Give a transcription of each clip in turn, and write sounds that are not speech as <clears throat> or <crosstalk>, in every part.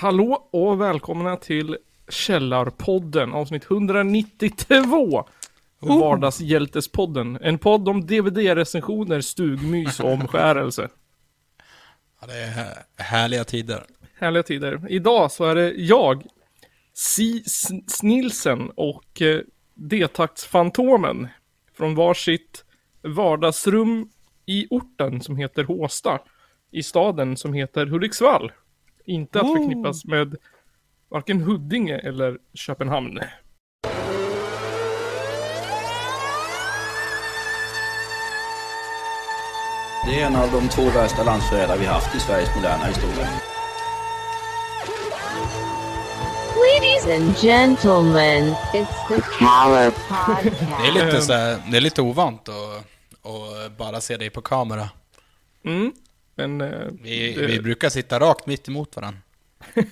Hallå och välkomna till Källarpodden avsnitt 192. Vardagshjältespodden. En podd om DVD-recensioner, stugmys och omskärelse. Ja, det är här- härliga tider. Härliga tider. Idag så är det jag, Si Snilsen och eh, D-taktsfantomen från varsitt vardagsrum i orten som heter Håsta. I staden som heter Hudiksvall. Inte att Oh. förknippas med varken Huddinge eller Köpenhamn. Det är en av de två värsta landsförrädare vi haft i Sveriges moderna historia. Ladies and gentlemen, it's the Caller Podcast. Det är lite, så här, det är lite ovant att, att bara se dig på kamera. Mm. Men, eh, Vi, det- vi brukar sitta rakt mitt emot varandra.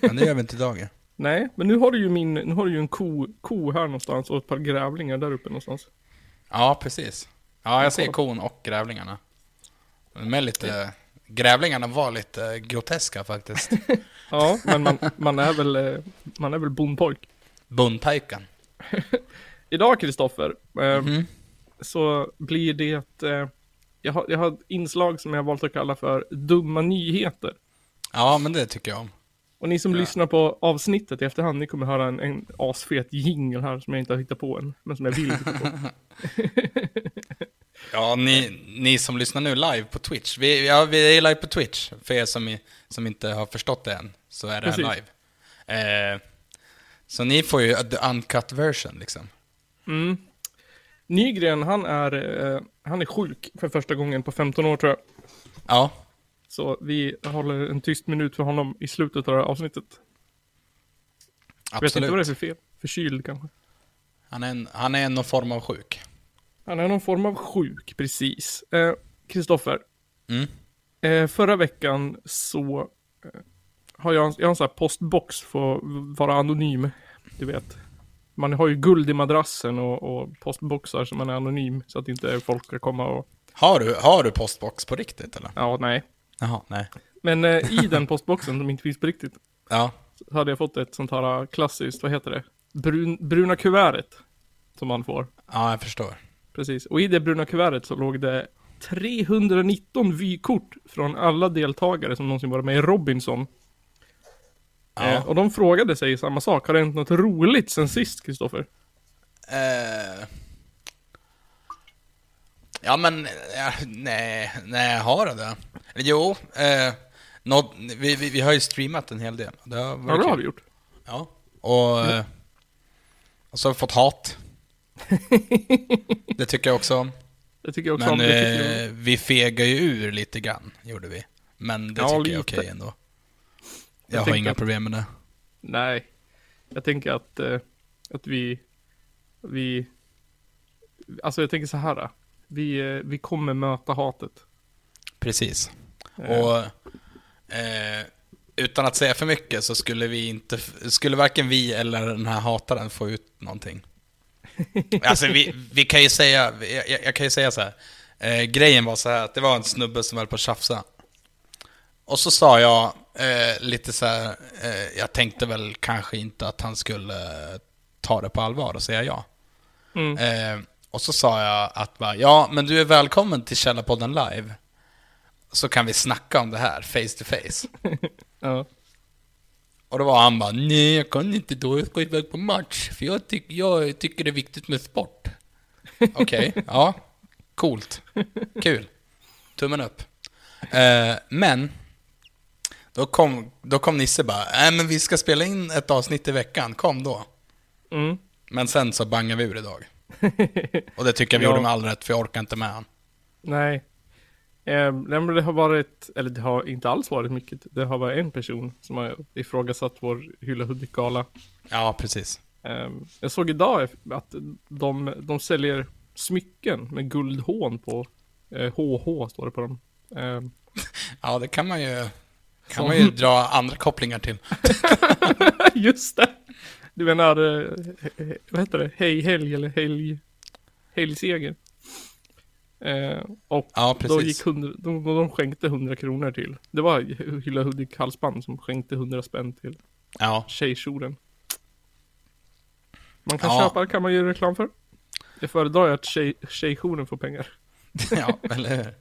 Men det gör vi inte idag. <laughs> Nej, men nu har du ju min, nu har du ju en ko, ko här någonstans och ett par grävlingar där uppe någonstans. Ja, precis. Ja, jag ser kon och grävlingarna. De är lite... Grävlingarna var lite groteska faktiskt. <laughs> Ja, men man, man är väl, eh, man är väl bondpojk. Bondpojken. <laughs> Idag Kristoffer, eh, Mhm. så blir det eh, jag, har, jag har ett inslag som jag har valt att kalla för dumma nyheter. Ja, men det tycker jag om. Och ni som Ja. lyssnar på avsnittet i efterhand, ni kommer höra en, en asfet jingle här som jag inte har hittat på än, men som jag vill hitta på. <laughs> Ja, ni, ni som lyssnar nu live på Twitch. Vi, ja, vi är live på Twitch. För er som, som inte har förstått det än, så är det här live. Eh, så ni får ju the uncut version liksom. Mm. Nygren, han är, eh, han är sjuk för första gången på 15 år tror jag. Ja, Så vi håller en tyst minut för honom i slutet av det här avsnittet. Jag vet inte vad det är absolut. för fel. Förkyld kanske. Han är, en, han är någon form av sjuk. Han är någon form av sjuk, precis. Eh, Kristoffer, Mm. eh, förra veckan så eh, har jag, jag har en sån här postbox för att vara anonym. Du vet. Man har ju guld i madrassen och, och postboxar så man är anonym så att inte folk ska komma och, Har, du, har du postbox på riktigt eller? ja nej. Jaha, nej. Men eh, i den postboxen som inte finns på riktigt <laughs> Ja, så hade jag fått ett sånt här klassiskt, vad heter det? Brun, bruna kuvertet. Som man får. ja jag förstår. Precis. Och i det bruna kuvertet så låg det 319 vykort från alla deltagare som någonsin varit med i Robinson. Ja. Eh, och de frågade sig samma sak. Har det hänt något roligt sen sist, Kristoffer? Eh, ja men, ja, nej, nej, har det det? Jo, eh, något, vi, vi, vi har ju streamat en hel del. Det har Ja, varit det har vi gjort. Ja, och, eh, och så har vi fått hat. <laughs> det tycker jag också om. Det tycker jag också om. Men tycker jag- eh, vi fegar ju ur lite grann, gjorde vi. Men det Ja, tycker jag lite. är okej ändå. Jag, Jag har inga att- problem med det. Nej. Jag tänker att, eh, att vi, vi, alltså jag tänker så här. Vi, eh, vi kommer möta hatet. Precis. Eh, Och eh, utan att säga för mycket så skulle vi inte, skulle varken vi eller den här hataren få ut någonting. <laughs> Alltså vi, vi kan ju säga, jag, jag kan ju säga så här. Eh, grejen var så här att det var en snubbe som höll på att tjafsa. Och så sa jag eh, lite så här, eh, jag tänkte väl kanske inte att han skulle eh, ta det på allvar och säga ja. Mm. Eh, och så sa jag att bara, ja, men du är välkommen till Källarpodden live. Så kan vi snacka om det här face to face. <laughs> Ja. Och då var han bara, nej jag kan inte då, jag ska iväg på match. För jag, tyck, jag tycker det är viktigt med sport. <laughs> Okej, ja. Coolt. Kul. Tummen upp. Eh, men, då kom, då kom Nisse bara, nej men vi ska spela in ett avsnitt i veckan, kom då. Mm. Men sen så bangade vi ur idag. <laughs> Och det tycker jag vi Ja. gjorde med all rätt, för jag orkar inte med han. Nej. Eh, men det har varit, eller det har inte alls varit mycket. Det har varit en person som har ifrågasatt vår Hylla Hudik-gala. Ja, precis. Eh, jag såg idag att de, de säljer smycken med guldhån på. Eh, HH står det på dem. Eh, <laughs> Ja, det kan man ju, kan man ju dra andra kopplingar till. <laughs> just det! Du menar, eh, he- he- vad heter det? Hej helg eller helg... Helgseger. Eh, och Ja, då gick 100, de, de skänkte 100 kronor till. Det var Hylla Hudik halsband som skänkte 100 spänn till Ja, Tjejjouren. Man kan Ja. köpa, kan man göra reklam för. Jag föredrar att tjej, tjejjouren får pengar. <laughs> ja eller hur?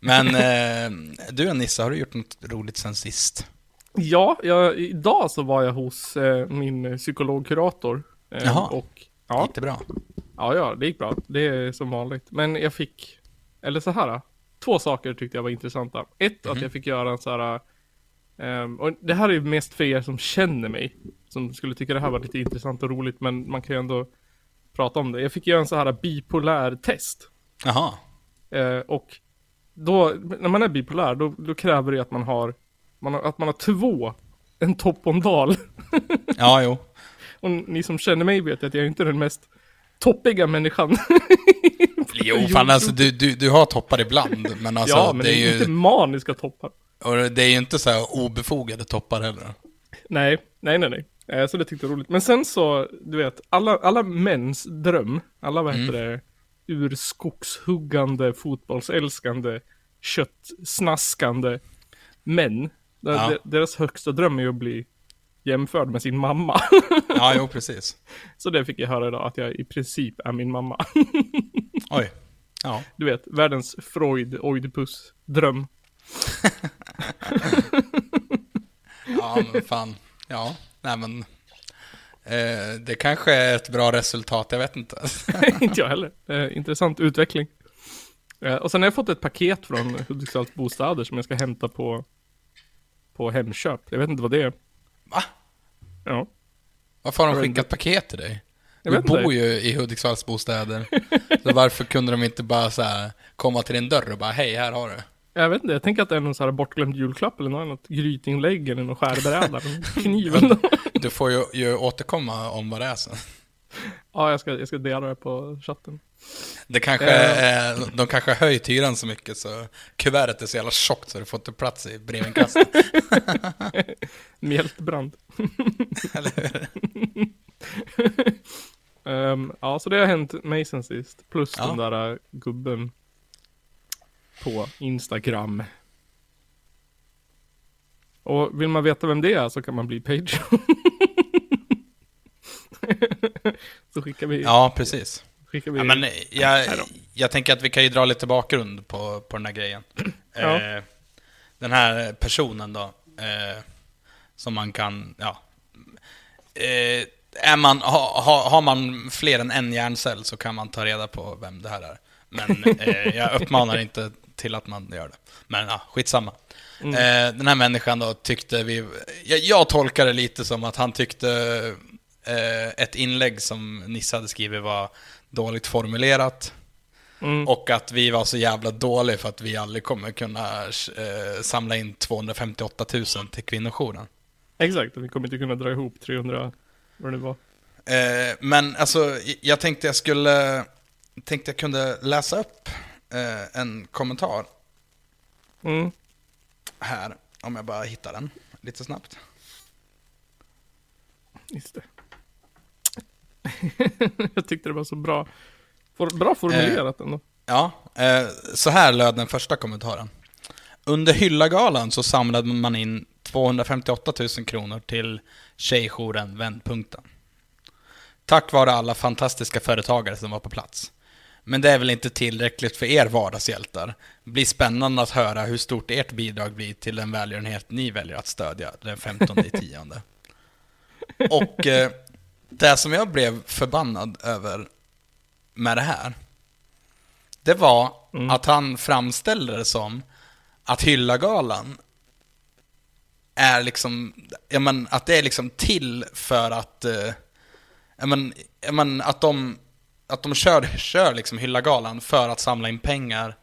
Men eh, du Nissa, har du gjort något roligt sen sist? Ja, jag, idag så var jag hos eh, min psykologkurator. Eh, Jaha. Och, ja, Gick det bra? ja, ja, det gick bra. Det är som vanligt. Men jag fick, eller så här. Två saker tyckte jag var intressanta. Ett, att jag fick göra en så här. ehm, och det här är mest för er som känner mig. Som skulle tycka det här var lite intressant och roligt. Men man kan ju ändå prata om det. Jag fick göra en så här bipolär test. Jaha. Eh, och då, när man är bipolär, då, då kräver det att man har, man har, att man har två, en topp och en dal. <laughs> Ja, jo. Och ni som känner mig vet att jag är inte den mest toppiga människan. <laughs> Jo, fan alltså du, du, du har toppar ibland, men alltså ja, men det är inte ju... maniska toppar. Och det är ju inte så här obefogade toppar heller. Nej, nej, nej, nej. Eh, Så det tyckte jag var roligt. Men sen så, du vet, alla, alla mäns dröm, alla vad heter det, urskogshuggande, fotbollsälskande, köttsnaskande män. Ja. de- Deras högsta dröm är ju att bli jämförd med sin mamma. Ja, jo, precis. <laughs> så det fick jag höra idag, att jag i princip är min mamma. <laughs> Oj. Ja. Du vet, världens Freud, Oidipus dröm. <laughs> Ja, men fan. Ja, nej men. Eh, det kanske är ett bra resultat, jag vet inte. <laughs> inte jag heller. Eh, intressant utveckling. Eh, och sen har jag fått ett paket från Hudiksvalls bostäder som jag ska hämta på, på Hemköp. Jag vet inte vad det är. Va? Ja. Varför har de skickat paket till dig? Jag Du bor ju i Hudiksvalls bostäder. Så varför kunde de inte bara så komma till din dörr och bara hej, här har du. Jag vet inte, jag tänker att det är någon sån här bortglömd julklapp eller något, något grytinlägg eller någon skärbräda. <laughs> en Kniv eller något. Du får ju, ju återkomma om vad det är sen. Ja, jag ska, jag ska dela det på chatten. Det kanske är, de kanske har höjt hyran så mycket så kuvertet är så jävla tjockt så du får inte plats i brevinkastet. <laughs> Mjältbrand. <laughs> Eller hur? Ehm, ja, så det har hänt mig sen sist. Plus Ja. den där äh, gubben på Instagram. Och vill man veta vem det är så kan man bli Patreon. <laughs> så skickar vi, Ja, precis. skickar vi Ja, men jag, jag tänker att vi kan ju dra lite bakgrund på, på den här grejen. Ja. Eh, den här personen då, eh, som man kan, ja. Eh, är man, ha, ha, har man fler än en hjärncell så kan man ta reda på vem det här är. Men eh, jag uppmanar inte till att man gör det. Men ja, skitsamma. Mm. Eh, den här människan då tyckte vi, jag, jag tolkar det lite som att han tyckte eh, ett inlägg som Nisse hade skrivit var dåligt formulerat. Mm. Och att vi var så jävla dåliga för att vi aldrig kommer kunna eh, samla in 258 000 till kvinnojouren. Exakt, vi kommer inte kunna dra ihop 300, vad det var. Eh, men alltså, jag tänkte jag skulle, tänkte jag kunde läsa upp eh, en kommentar Mm. här, om jag bara hittar den lite snabbt. Just det. <laughs> jag tyckte det var så bra. For, bra formulerat ändå. Ja, eh, så här löd den första kommentaren. Under Hyllagalan så samlade man in 258 000 kronor till tjejjouren Vändpunkten. Tack vare alla fantastiska företagare som var på plats. Men det är väl inte tillräckligt för er vardagshjältar. Det blir spännande att höra hur stort ert bidrag blir till den välgörenhet ni väljer att stödja den 15 i tionde. Och eh, det som jag blev förbannad över med det här, det var att han framställde det som att Hyllagalan är liksom, ja men att det är liksom till för att, eh, ja men, ja men att de, att de kör, kör liksom Hyllagalan för att samla in pengar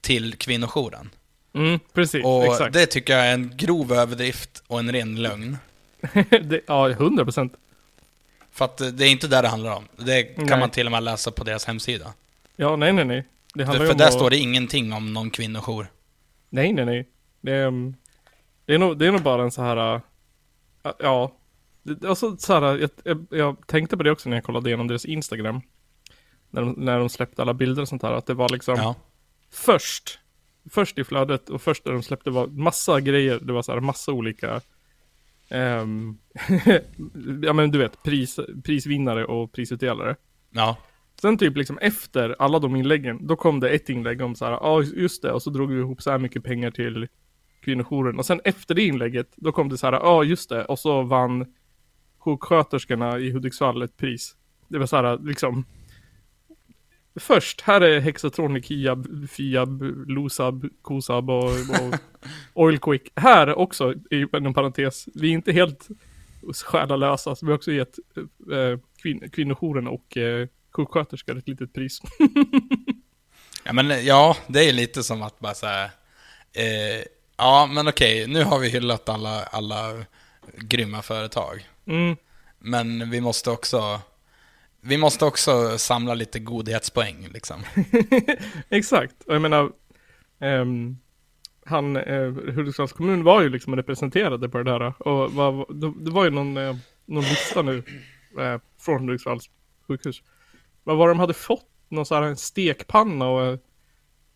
till kvinnojouren. Mm, precis, Och exakt. det tycker jag är en grov överdrift och en ren lögn. <laughs> det, ja, 100 procent. För att eh, det är inte där det handlar om. Det kan Nej. man till och med läsa på deras hemsida. Ja, nej, nej, nej. Det handlar ju för om där att- står det ingenting om någon kvinnojour. Nej, nej, nej. Det är, um, det är, nog, det är nog bara en så här... uh, ja. Det- Alltså så här, jag, jag, jag tänkte på det också när jag kollade igenom deras Instagram. När de, när de släppte alla bilder och sånt här. Att det var liksom Ja. först. Först i flödet och först när de släppte var massa grejer. Det var så här massa olika ehm, <laughs> ja men du vet, pris, prisvinnare och prisutdelare. Ja. Sen typ liksom efter alla de inläggen, då kom det ett inlägg om så här, ja just det, och så drog vi ihop så här mycket pengar till kvinnojouren. Och sen efter det inlägget, då kom det så här, ja just det, och så vann sjuksköterskorna i Hudiksvall ett pris. Det var så här liksom, först, här är Hexatronic, Hiab, Fiab, Losab, Kosab och, och <laughs> Oilquick. Här också, inom parentes, vi är inte helt själalösa, så vi har också gett eh, kvin kvinnojouren och eh, sjuksköterskor ett litet pris. <laughs> Ja, men ja, det är lite som att bara säga eh, ja, men okej, nu har vi hyllat alla, alla grymma företag. Mm. Men vi måste också, vi måste också samla lite godhetspoäng liksom. <laughs> Exakt, och jag menar, ehm, han, eh, Hudiksvalls kommun var ju liksom representerade på det där. Och var, det, det var ju någon, eh, någon lista nu eh, från Hudiksvalls sjukhus. Vad var de hade fått? Någon sån här en stekpanna och,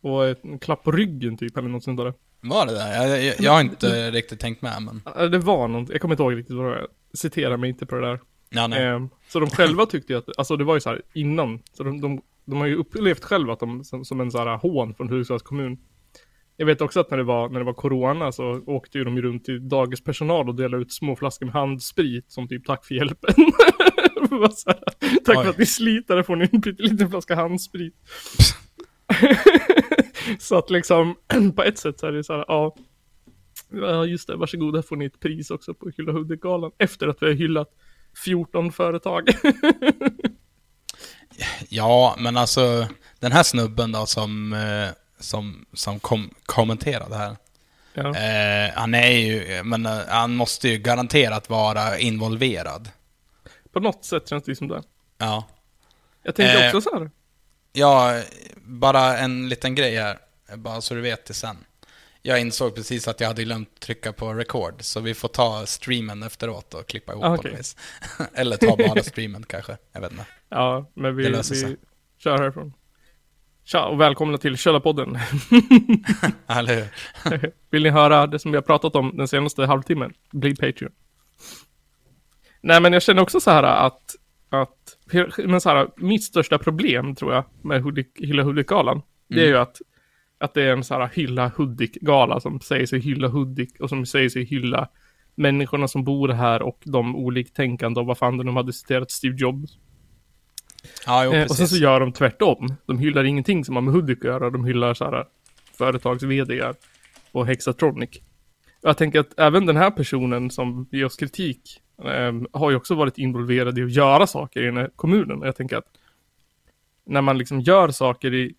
och en klapp på ryggen typ, eller något sånt där. Var det där? Jag, jag, jag har inte riktigt tänkt med, men... Det var något, jag kommer inte ihåg riktigt vad det var. Citera mig inte på det där. Ja, nej. Eh, så de själva tyckte ju att, alltså det var ju så här innan, så de, de, de har ju upplevt själva att de som, som en så här hån från Hudiksvalls kommun. Jag vet också att när det var, när det var corona så åkte ju de ju runt till dagispersonal och delade ut små flaskor med handsprit som typ tack för hjälpen. <laughs> Här, tack Oj. för att ni slitade får ni en pytteliten flaska handsprit. <laughs> så att liksom, <clears throat> på ett sätt så är det så här, ja. Ja just det, varsågod, här får ni ett pris också på Hylla Hudik-galan. Efter att vi har hyllat 14 företag. <laughs> Ja, men alltså den här snubben då som, eh, som, som kom, kommenterade här. ja. Eh, han är ju, men eh, han måste ju garanterat vara involverad. På något sätt känns det ju som det. Ja. Jag tänker Eh. också så här. Ja, bara en liten grej här, bara så du vet det sen. Jag insåg precis att jag hade glömt trycka på record, så vi får ta streamen efteråt och klippa ihop Ah, på något vis. <laughs> Eller ta bara <laughs> streamen kanske, jag vet inte. Ja, men vi, vi kör härifrån. Tja och välkomna till Källarpodden. <laughs> Eller hur? Vill ni höra det som vi har pratat om den senaste halvtimmen? Bli Patreon. Nej men jag känner också så här att, att men så här, mitt största problem tror jag med Hudik, Hudik-galan, det är ju att, att det är en så här Hylla Hudik-gala som säger sig hylla Hudik och som säger sig hylla människorna som bor här och de oliktänkande och vad fan de hade citerat Steve Jobs. Ja, jo, Eh, och sen så gör de tvärtom. De hyllar ingenting som har med Hudik att göra. De hyllar så här företags och Hexatronic. Jag tänker att även den här personen som ger oss kritik eh, har ju också varit involverad i att göra saker i den här kommunen. Jag tänker att när man liksom gör saker i,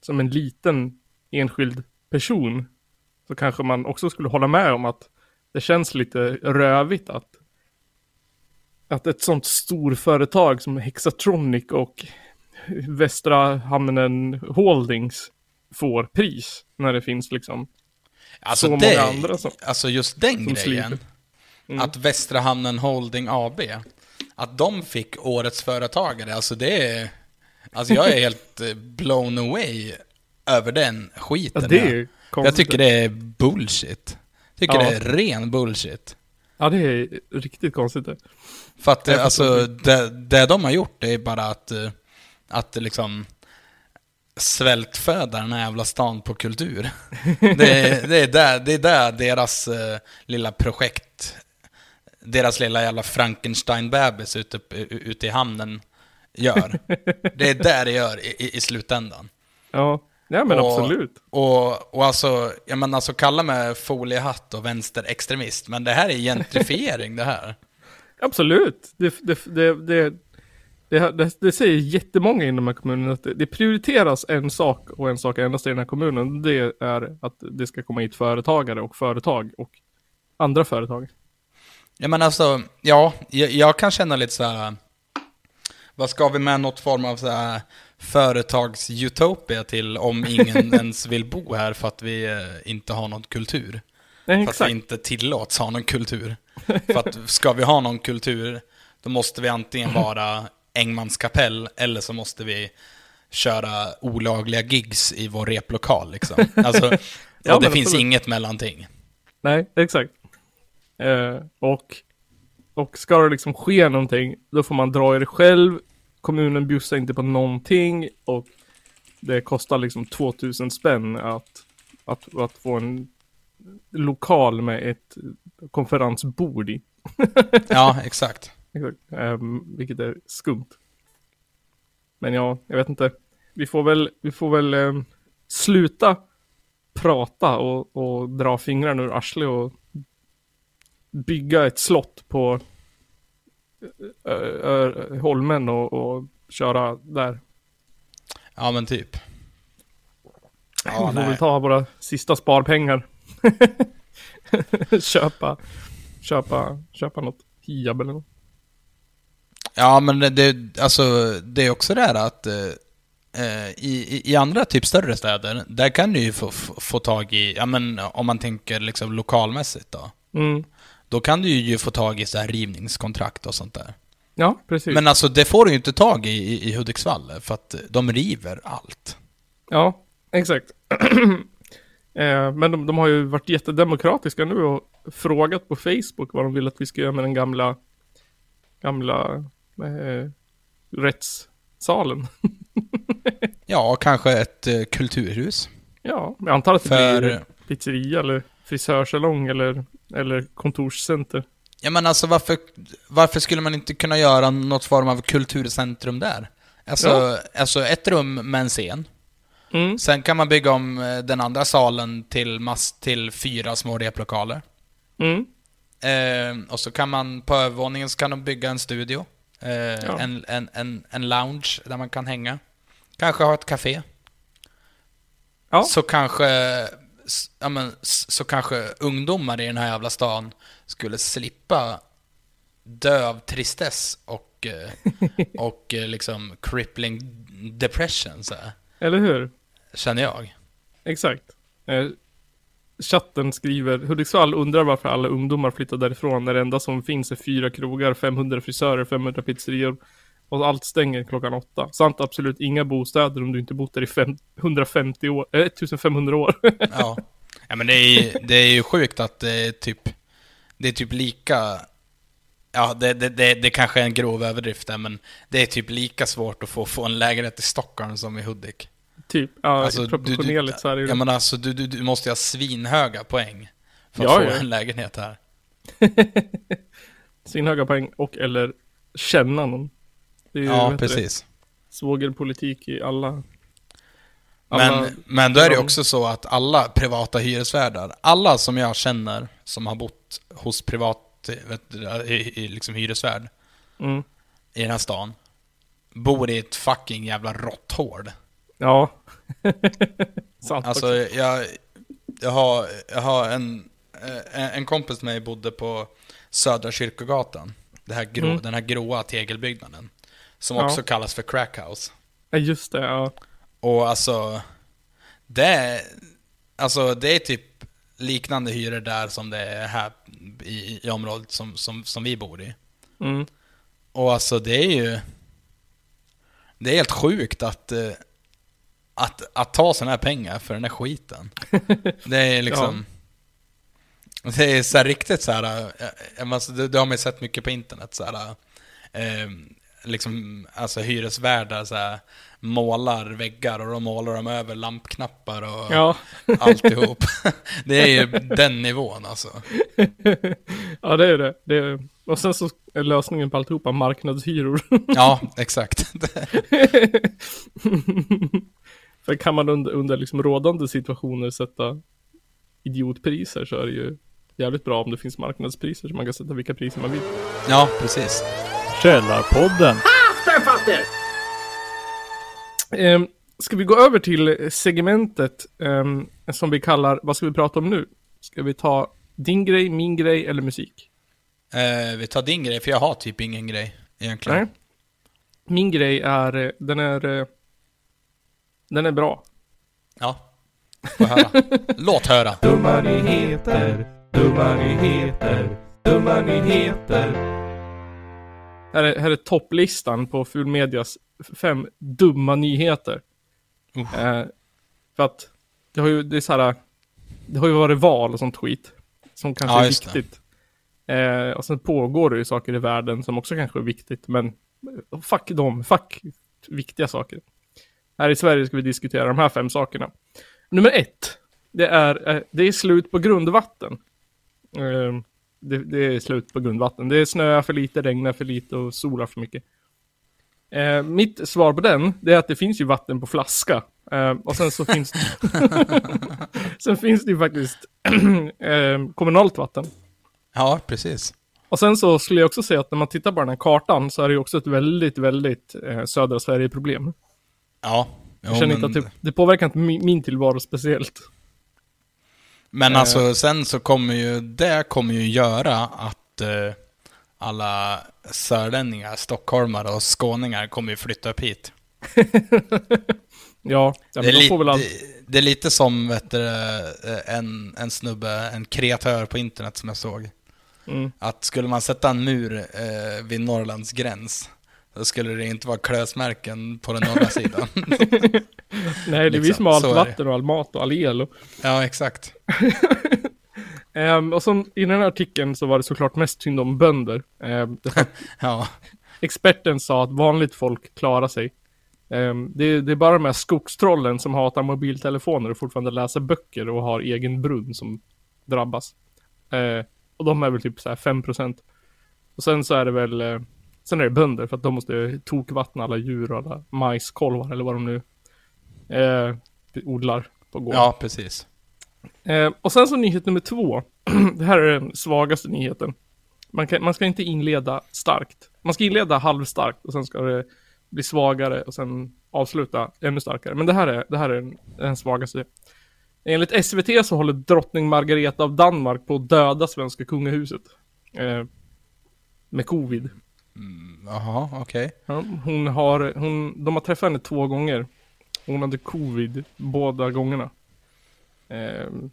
som en liten enskild person så kanske man också skulle hålla med om att det känns lite rövigt att att ett sånt storföretag som Hexatronic och Västra Hamnen Holdings får pris när det finns liksom Alltså, så det, många andra som- alltså just den grejen, sliter. Mm. att Västra Hamnen Holding AB, att de fick årets företagare, alltså det är... Alltså jag är helt eh, blown away över den skiten. Ja, det är jag, ju jag tycker det är bullshit. Tycker Ja. det är ren bullshit. Ja, det är riktigt konstigt det. För att Jag eh, alltså, det, det de har gjort det är bara att, eh, att liksom svältföda den här jävla stan på kultur. Det är, det är, där, det är där deras eh, lilla projekt, deras lilla jävla Frankenstein-bebis ute, ute i hamnen gör. Det är där det gör i, i, i slutändan. Ja, ja men Och- absolut. Och, och alltså, jag menar alltså kalla mig foliehatt och vänsterextremist, men det här är gentrifiering det här. <laughs> Absolut. Det, det, det, det, det, säger jättemånga inom den här kommunen att det, det prioriteras en sak och en sak endast i den här kommunen. Det är att det ska komma hit företagare och företag och andra företag. Ja men alltså, ja, jag, jag kan känna lite så här. Vad ska vi med något form av så här företagsutopia till om ingen <laughs> ens vill bo här för att vi eh, inte har någon kultur? Nej, För att vi inte tillåts ha någon kultur. <laughs> För att ska vi ha någon kultur, då måste vi antingen vara Engmans kapell, eller så måste vi köra olagliga gigs i vår replokal liksom. <laughs> Alltså, Ja, och det finns absolut. inget mellanting. Nej, exakt. Eh, och, och ska det liksom ske någonting, då får man dra i det själv. Kommunen bjussar inte på någonting och det kostar liksom 2000 spänn att, att, att få en lokal med ett konferensbord i. <laughs> Ja, exakt. Exakt. Ehm, vilket är skumt. Men ja, jag vet inte. Vi får väl, vi får väl ehm, sluta prata och, och dra fingrarna ur arslet och bygga ett slott på Holmen och, och köra där. Ja, men typ. Ja, vi får nej. väl ta våra sista sparpengar. <laughs> köpa, köpa, köpa något Hiab eller något. Ja, men det- alltså, det är också det här att eh, eh, i, i- andra typ större städer, där kan du ju få, få, få tag i, ja men om man tänker liksom lokalmässigt då. Mm. Då kan du ju få tag i så här rivningskontrakt och sånt där. Ja, precis. Men alltså det får du ju inte tag i i, i Hudiksvall, för att de river allt. Ja, exakt. <clears throat> eh, men de, de har ju varit jättedemokratiska nu och frågat på Facebook vad de vill att vi ska göra med den gamla, gamla eh, rättssalen. <laughs> Ja, kanske ett eh, kulturhus. ja, jag antar att det För- blir pizzeria eller frisörsalong eller, eller kontorscenter. Ja men alltså varför, varför skulle man inte kunna göra något form av kulturcentrum där? Alltså, Ja. alltså ett rum med en scen. Mm, Sen kan man bygga om eh, den andra salen till, mass, till fyra små replokaler. mm, Eh, och så kan man, på övervåningen så kan de bygga en studio. Eh, en, en, en, en lounge där man kan hänga. Kanske ha ett café. Ja. Så kanske, ja men, så kanske ungdomar i den här jävla stan skulle slippa dö av tristess och, eh, <laughs> och eh, liksom crippling depression så här, eller hur? känner jag. Exakt. Eh, chatten skriver Hudiksvall undrar varför alla ungdomar flyttar därifrån när det enda som finns är fyra krogar, 500 frisörer, 500 pizzerior och allt stänger klockan åtta. Samt absolut inga bostäder om du inte bott där i fem, 150 år, eh, 1500 år. <laughs> Ja. ja men det är, det är ju sjukt att det är typ, det är typ lika, ja det, det, det, det kanske är en grov överdrift där, men det är typ lika svårt att få, få en lägenhet i Stockholm som i Hudik. typ, ja, Alltså, du- proportionerligt så är det Ja men alltså du, du, du måste ju ha svinhöga poäng för att Ja, få ja. en lägenhet här. <laughs> svinhöga poäng och eller känna någon. Det är ju, Ja, det, precis. svågerpolitik i alla... alla Men, men då är det också så att alla privata hyresvärdar, alla som jag känner som har bott hos privat i, i, liksom hyresvärd mm, i den här stan, bor i ett fucking jävla råtthål. ja. <laughs> Sant Alltså, jag, jag har, jag har en, eh, en kompis med mig bodde på Södra Kyrkogatan. Det här grå, Mm. Den här gråa tegelbyggnaden. Som Ja. också kallas för crackhouse. Ja, just det, ja. Och alltså, det är, alltså, det är typ liknande hyror där som det är här i, i området som, som, som vi bor i. Mm. Och alltså det är ju... Det är helt sjukt att, eh, att, att ta sådana här pengar för den här skiten. <laughs> Det är liksom... Det är så riktigt så här... eh, eh, Alltså, det, det har man ju sett mycket på internet så här. Eh, liksom, alltså hyresvärdar så här, målar väggar och då målar de över lampknappar och Ja. <laughs> alltihop. det är ju den nivån alltså. <laughs> ja, det är det. det är... Och sen så är lösningen på alltihopa marknadshyror. <laughs> Ja, exakt. För kan man under, under liksom rådande situationer sätta idiotpriser så är det ju jävligt bra om det finns marknadspriser så man kan sätta vilka priser man vill. Ja, precis. Källarpodden. Ehm, ska vi gå över till segmentet ehm, som vi kallar, vad ska vi prata om nu? Ska vi ta din grej, min grej eller musik? Eh, vi tar din grej, för jag har typ ingen grej egentligen. Nej. Min grej är, eh, den är, eh, den är bra. Ja. Få höra. <laughs> Låt höra. Dumma nyheter, dumma nyheter, dumma nyheter. Här är, här är topplistan på Fulmedias fem dumma nyheter. Uh. Eh, för att det har ju, det är så här, det har ju varit val och sånt skit. Som kanske Ja, är viktigt. Eh, och sen pågår det ju saker i världen som också kanske är viktigt, men fuck dem, fuck viktiga saker. Här i Sverige ska vi diskutera de här fem sakerna. Nummer ett, det är, eh, det är slut på grundvatten. Eh, det, det är slut på grundvatten. Det snöar för lite, regnar för lite och solar för mycket. Eh, mitt svar på den, det är att det finns ju vatten på flaska. Eh, och sen så finns det... <laughs> sen finns det ju faktiskt <clears throat> eh, kommunalt vatten. Ja, precis. Och sen så skulle jag också säga att när man tittar på den här kartan så är det ju också ett väldigt, väldigt eh, södra Sverige-problem. Ja. Jo, Jag känner men, inte att det, det påverkar inte min, min tillvaro speciellt. Men eh, alltså sen så kommer ju, det kommer ju göra att eh, alla sörlänningar, stockholmare och skåningar kommer ju flytta upp hit. <laughs> Ja, det, ja men är li- all... det, det är lite som vet du, eh, en, en snubbe, en kreatör på internet som jag såg. Mm. Att skulle man sätta en mur eh, vid Norrlands gräns, då skulle det inte vara klösmärken på den norra sidan. <laughs> Nej, det är vi liksom, som har allt vatten och all mat och all el. Och, ja, exakt. <laughs> Ehm, och som i den här artikeln så var det såklart mest synd om bönder. Um, <laughs> Ja, experten sa att vanligt folk klarar sig. Ehm, det, är- det är bara de här skogstrollen som hatar mobiltelefoner och fortfarande läser böcker och har egen brunn som drabbas. Eh, och de är väl typ så här 5%. Och sen så är det väl, eh, sen är det bönder för att de måste tokvattna alla djur och alla majskolvar eller vad de nu eh, odlar på gården. ja precis. Eh, och sen så nyhet nummer två. <clears throat> det här är den svagaste nyheten. Man, kan, man ska inte inleda starkt. Man ska inleda halvstarkt och sen ska det bli svagare och sen avsluta ännu starkare. Men det här är, det här är den, den svagaste. Enligt SVT så håller drottning Margareta av Danmark på att döda svenska kungahuset. Eh, med covid. Jaha, okej. Ja, hon har, hon, de har träffat henne två gånger. Hon hade covid båda gångerna. Ehm,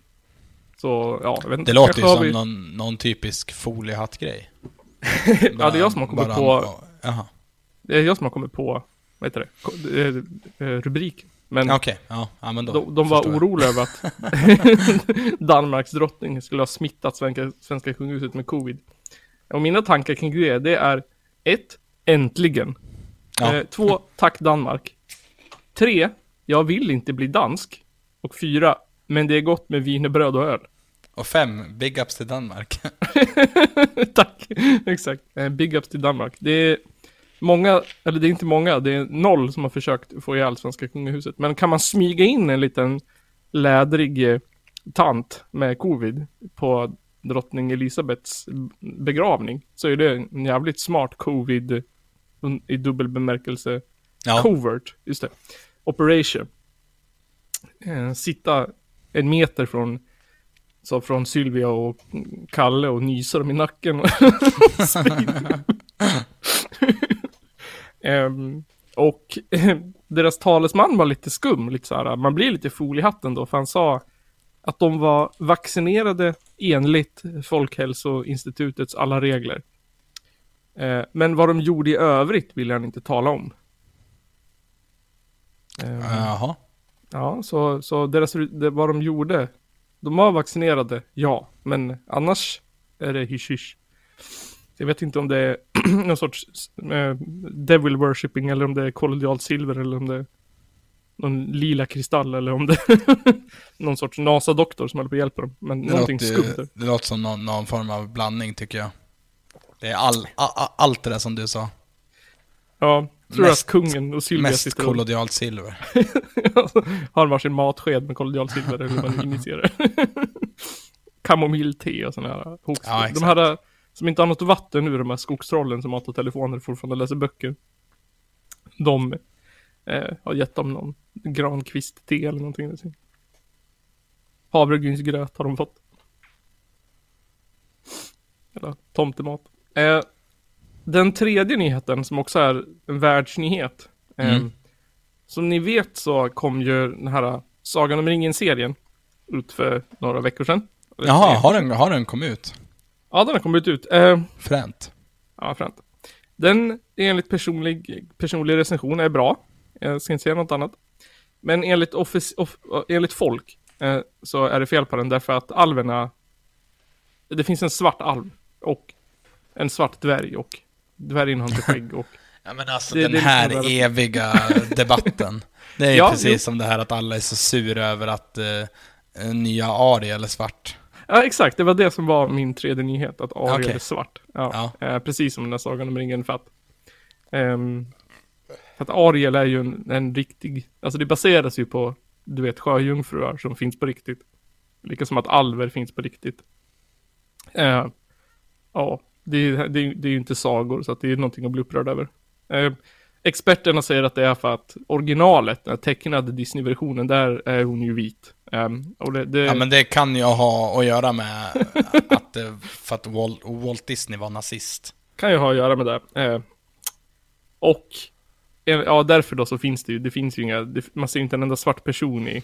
så, ja, jag vet inte. Det låter ju som vi- någon, någon typisk foliehattgrej. <laughs> Ja, det är jag som har kommit Bara- på, Jaha, det är jag som har kommit på, vad heter det, eh, eh, rubrik. Men okej. Ja, ja, men då de, de var oroliga över att <laughs> Danmarks drottning skulle ha smittat svenska, svenska kungahuset med covid. Och mina tankar kring det, det är ett, äntligen. Ja. Eh, två, tack Danmark. Tre, jag vill inte bli dansk. Och fyra, men det är gott med wienerbröd och öl. <laughs> Och fem, big ups till Danmark. <laughs> tack, exakt. Eh, big ups till Danmark. Det är många, eller det är inte många, det är noll som har försökt få ihjäl svenska kungahuset. Men kan man smyga in en liten lädrig eh, tant med covid på drottning Elisabeths begravning så är det en jävligt smart covid i dubbel bemärkelse Ja, Covert, just det. Operation. Eh, sitta en meter från, så från Sylvia och Kalle och nysa dem i nacken. <laughs> Ehm, och eh, deras talesman var lite skum, lite så här, man blir lite fol i hatten då, för han sa att de var vaccinerade enligt Folkhälsoinstitutets alla regler. Eh, men vad de gjorde i övrigt vill han inte tala om. Ehm, jaha. Ja, så, så deras, det, vad de gjorde, de var vaccinerade, ja, men annars är det hysch Jag vet inte om det är <clears throat> någon sorts eh, devil worshipping eller om det är kollodialt silver eller om det någon lila kristall eller om det <laughs> någon sorts NASA-doktor som håller på att hjälpa dem. Men Det någonting låter, skumt det låter som någon, någon form av blandning tycker jag. Det är all, a, a, allt det där som du sa. Ja, tror mest- att kungen och Sylvia Mest sitter och kollodialt silver. <laughs> har varsin matsked med kollodialt silver eller hur man initierar. <laughs> Kamomillte och sådana här hoax. Ja, de här eh, som inte har något vatten nu, de här skogstrollen som matar telefoner och fortfarande läser böcker. De eh, har gett dem någon grankvist-te eller någonting. Havregrynsgröt har de fått. Eller tomtemat. Eh, den tredje nyheten som också är en världsnyhet. Eh, Mm. Som ni vet så kom ju den här Sagan om ringen-serien ut för några veckor sedan. Jaha, har den, har den kommit ut? Ja, den har kommit ut. Eh, Fränt. ja, fränt. Den enligt personlig, personlig recension är bra. Jag ska inte säga något annat. Men enligt, office, off, enligt folk eh, så är det fel på den därför att alverna Det finns en svart alv. och en svart dvärg och dvärgen har inte <laughs> skägg och Ja men alltså Det- den det är här liksom eviga <laughs> debatten. Det är ju Ja, precis jo. som det här att alla är så sura över att eh, nya Ariel är svart. Ja, exakt. Det var det som var min tredje nyhet, att Ariel Okej. är svart. Ja, Ja. Eh, precis som den där Sagan om ringen, för att... ehm, för att Ariel är ju en, en riktig... Alltså det baseras ju på, du vet, sjöjungfrur som finns på riktigt. Lika som att alver finns på riktigt. Eh, ja, det är, det, det är ju inte sagor, så att det är någonting att bli upprörd över. Eh, experterna säger att det är för att originalet, den tecknade Disney-versionen, där är hon ju vit. Och det, det, Ja men det kan ju ha att göra med <laughs> att det, för att Walt, Walt Disney var nazist. Kan ju ha att göra med det. Eh, och eh, ja, därför då så finns det ju, det finns ju inga, det, man ser inte en enda svart person i,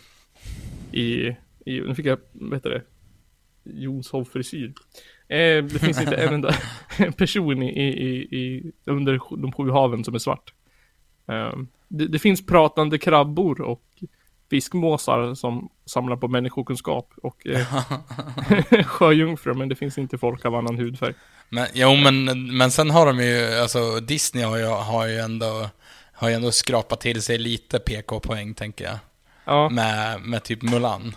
i, i nu fick jag, vad heter det, Jonshof-frisyr. Eh, det finns inte <laughs> en enda person i, i, i, i, under de sju haven som är svart. Eh, det, det finns pratande krabbor och fiskmåsar som samlar på människokunskap och eh, <laughs> <laughs> sjöjungfrur, men det finns inte folk av annan hudfärg. Men, jo men, men sen har de ju, alltså Disney har ju, har ju ändå, har ju ändå skrapat till sig lite PK-poäng tänker jag. Ja. Med, med typ Mulan.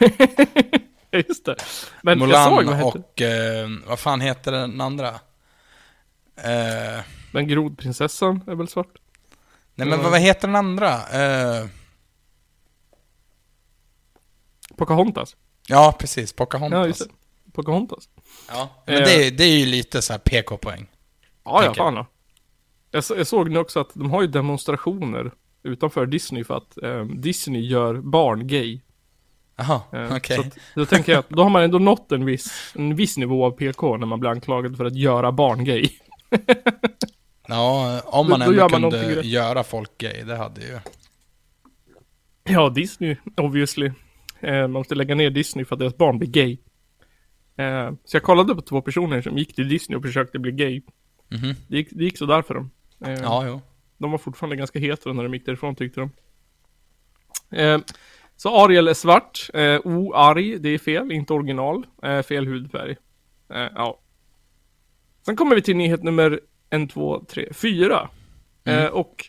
<laughs> Just det. Men jag Mulan såg, vad och, eh, vad fan heter den andra? Eh, Men grodprinsessan är väl svart? nej men vad, vad heter den andra? Eh, Pocahontas? ja precis, Pocahontas. Ja, just det. Pocahontas? Ja, men Eh. det, är- det är ju lite så här PK-poäng. Ja, ja, fan ja. Jag, jag såg nu också att de har ju demonstrationer utanför Disney för att eh, Disney gör barn gay. Jaha, Eh, okej. Att, då tänker jag att då har man ändå nått en viss, en viss nivå av PK när man blir anklagad för att göra barn gay. <laughs> Ja, om Då- man då ändå gör man kunde göra folk gay, det hade ju... Ja, Disney, obviously. Eh, man måste lägga ner Disney för att deras barn blir gay. Eh, så jag kollade på två personer som gick till Disney och försökte bli gay. Mhm. Det gick, det gick sådär för dem. Eh, Ja, jo. De var fortfarande ganska hetero när de gick därifrån tyckte de. Eh, så Ariel är svart. Eh, O-arg, det är fel, inte original. Eh, fel hudfärg. Eh, ja. Sen kommer vi till nyhet nummer en, två, tre, fyra. Eh, och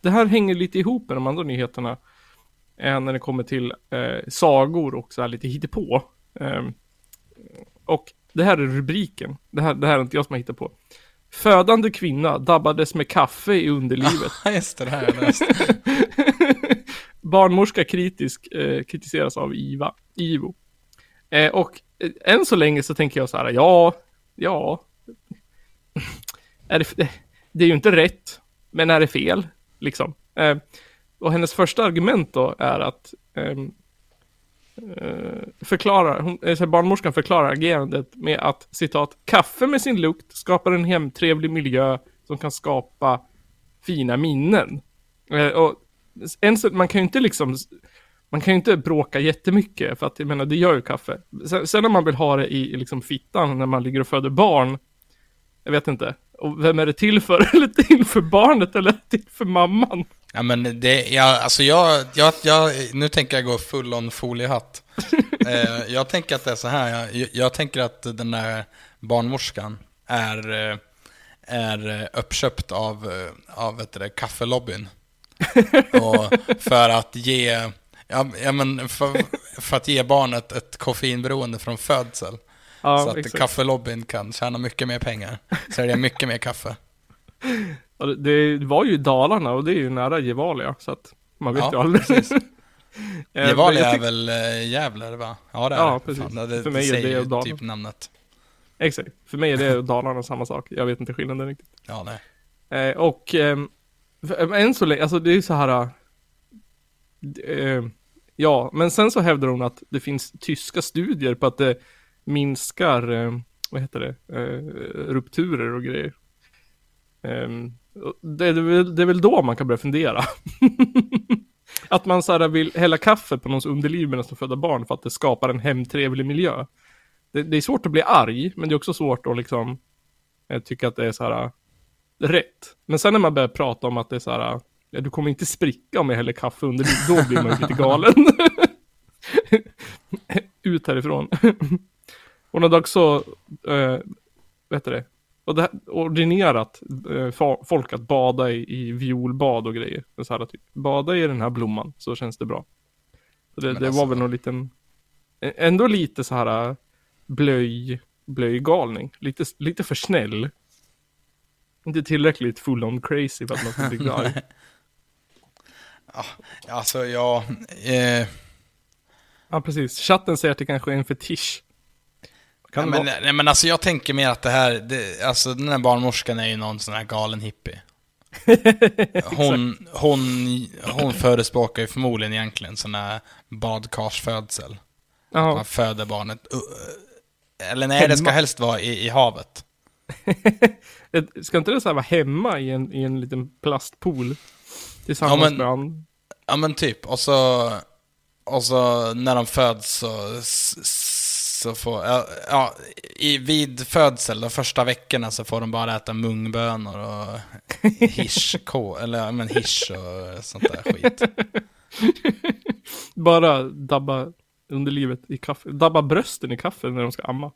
det här hänger lite ihop med de andra nyheterna. När det kommer till sagor och så här lite hittepå. Och det här är rubriken. Det här, det här är inte jag som har hittat på. Födande kvinna dabbades med kaffe i underlivet. <laughs> Just det, det här har jag läst. Barnmorska kritisk, eh, kritiseras av IVA, IVO. Eh, och eh, än så länge så tänker jag så här, ja, ja. <laughs> Är det, <laughs> det är ju inte rätt, men är det fel? Liksom. Eh, och hennes första argument då är att ehm, eh, Eh, förklarar, hon, eh, så barnmorskan förklarar agerandet med att citat, kaffe med sin lukt skapar en hemtrevlig miljö som kan skapa fina minnen. Eh, och en, man kan ju inte liksom, man kan ju inte bråka jättemycket för att jag menar det gör ju kaffe. Sen, sen om man vill ha det i, i liksom fittan när man ligger och föder barn, jag vet inte. Och vem är det till för? <laughs> Eller till för barnet eller till för mamman? Ja men det, ja, alltså jag, jag, jag, nu tänker jag gå full on foliehatt. <laughs> eh, jag tänker att det är så här, jag, jag tänker att den där barnmorskan är, eh, är uppköpt av, eh, av vet du, det, kaffelobbyn. Och för att ge, ja, ja men för, för att ge barnet ett koffeinberoende från födsel. Ja, så att exakt. kaffelobbyn kan tjäna mycket mer pengar. Sälja mycket mer kaffe. <laughs> Det, det var ju Dalarna och det är ju nära Gevalia så att man vet Ja, ju aldrig. precis. <laughs> Eh, Gevalia är väl äh, Gävle va? Ja det är Ja, precis. Fan, det, För mig är det Dalarna. typ namnet. Exakt. För mig är det Dalarna samma sak. Jag vet inte skillnaden riktigt. Ja, nej. Eh, och ehm, för, än så länge, alltså det är ju så här. Eh, ja, men sen så hävdar hon att det finns tyska studier på att det minskar, eh, vad heter det, eh, rupturer och grejer. Ehm, det, är väl, det är väl då man kan börja fundera. <laughs> att man så här vill hälla kaffe på någons underliv medan de föder barn för att det skapar en hemtrevlig miljö. Det, det är svårt att bli arg, men det är också svårt att liksom eh, tycka att det är så här eh, rätt. Men sen när man börjar prata om att det är så här, ja, du kommer inte spricka om jag häller kaffe under då blir man ju lite galen. <laughs> Ut härifrån. <laughs> Hon hade också, eh, vet du det, och det, ordinerat eh, folk att bada i, i violbad och grejer. Så här, typ, bada i den här blomman så känns det bra. Så det, det alltså- var väl någon liten, ändå lite så här eh, blöj, blöjgalning. Lite, lite för snäll. Inte tillräckligt full on crazy för att man ska bli <laughs> arg. Alltså, ja... Eh, Ja, precis. Chatten säger att det kanske är en fetisch. Kan nej, men, nej, men alltså jag tänker mer att det här, det, alltså den här barnmorskan är ju någon sån här galen hippie. <laughs> Hon, hon, hon förespråkar ju förmodligen egentligen sån här badkarsfödsel. Jaha. Man föder barnet. uh, Eller nej, det ska Hemma. helst vara i, i havet. <laughs> Ska inte det så här vara hemma i en, i en liten plastpool? Tillsammans Ja, men- med an... Ja men typ, och så, och så när de föds så, så får, ja, ja, i, vid födsel, de första veckorna så får de bara äta mungbönor och <laughs> hirschko, eller ja, men hirs och sånt där skit. <laughs> Bara dabba underlivet i kaffe. Dabba brösten i kaffe när de ska amma.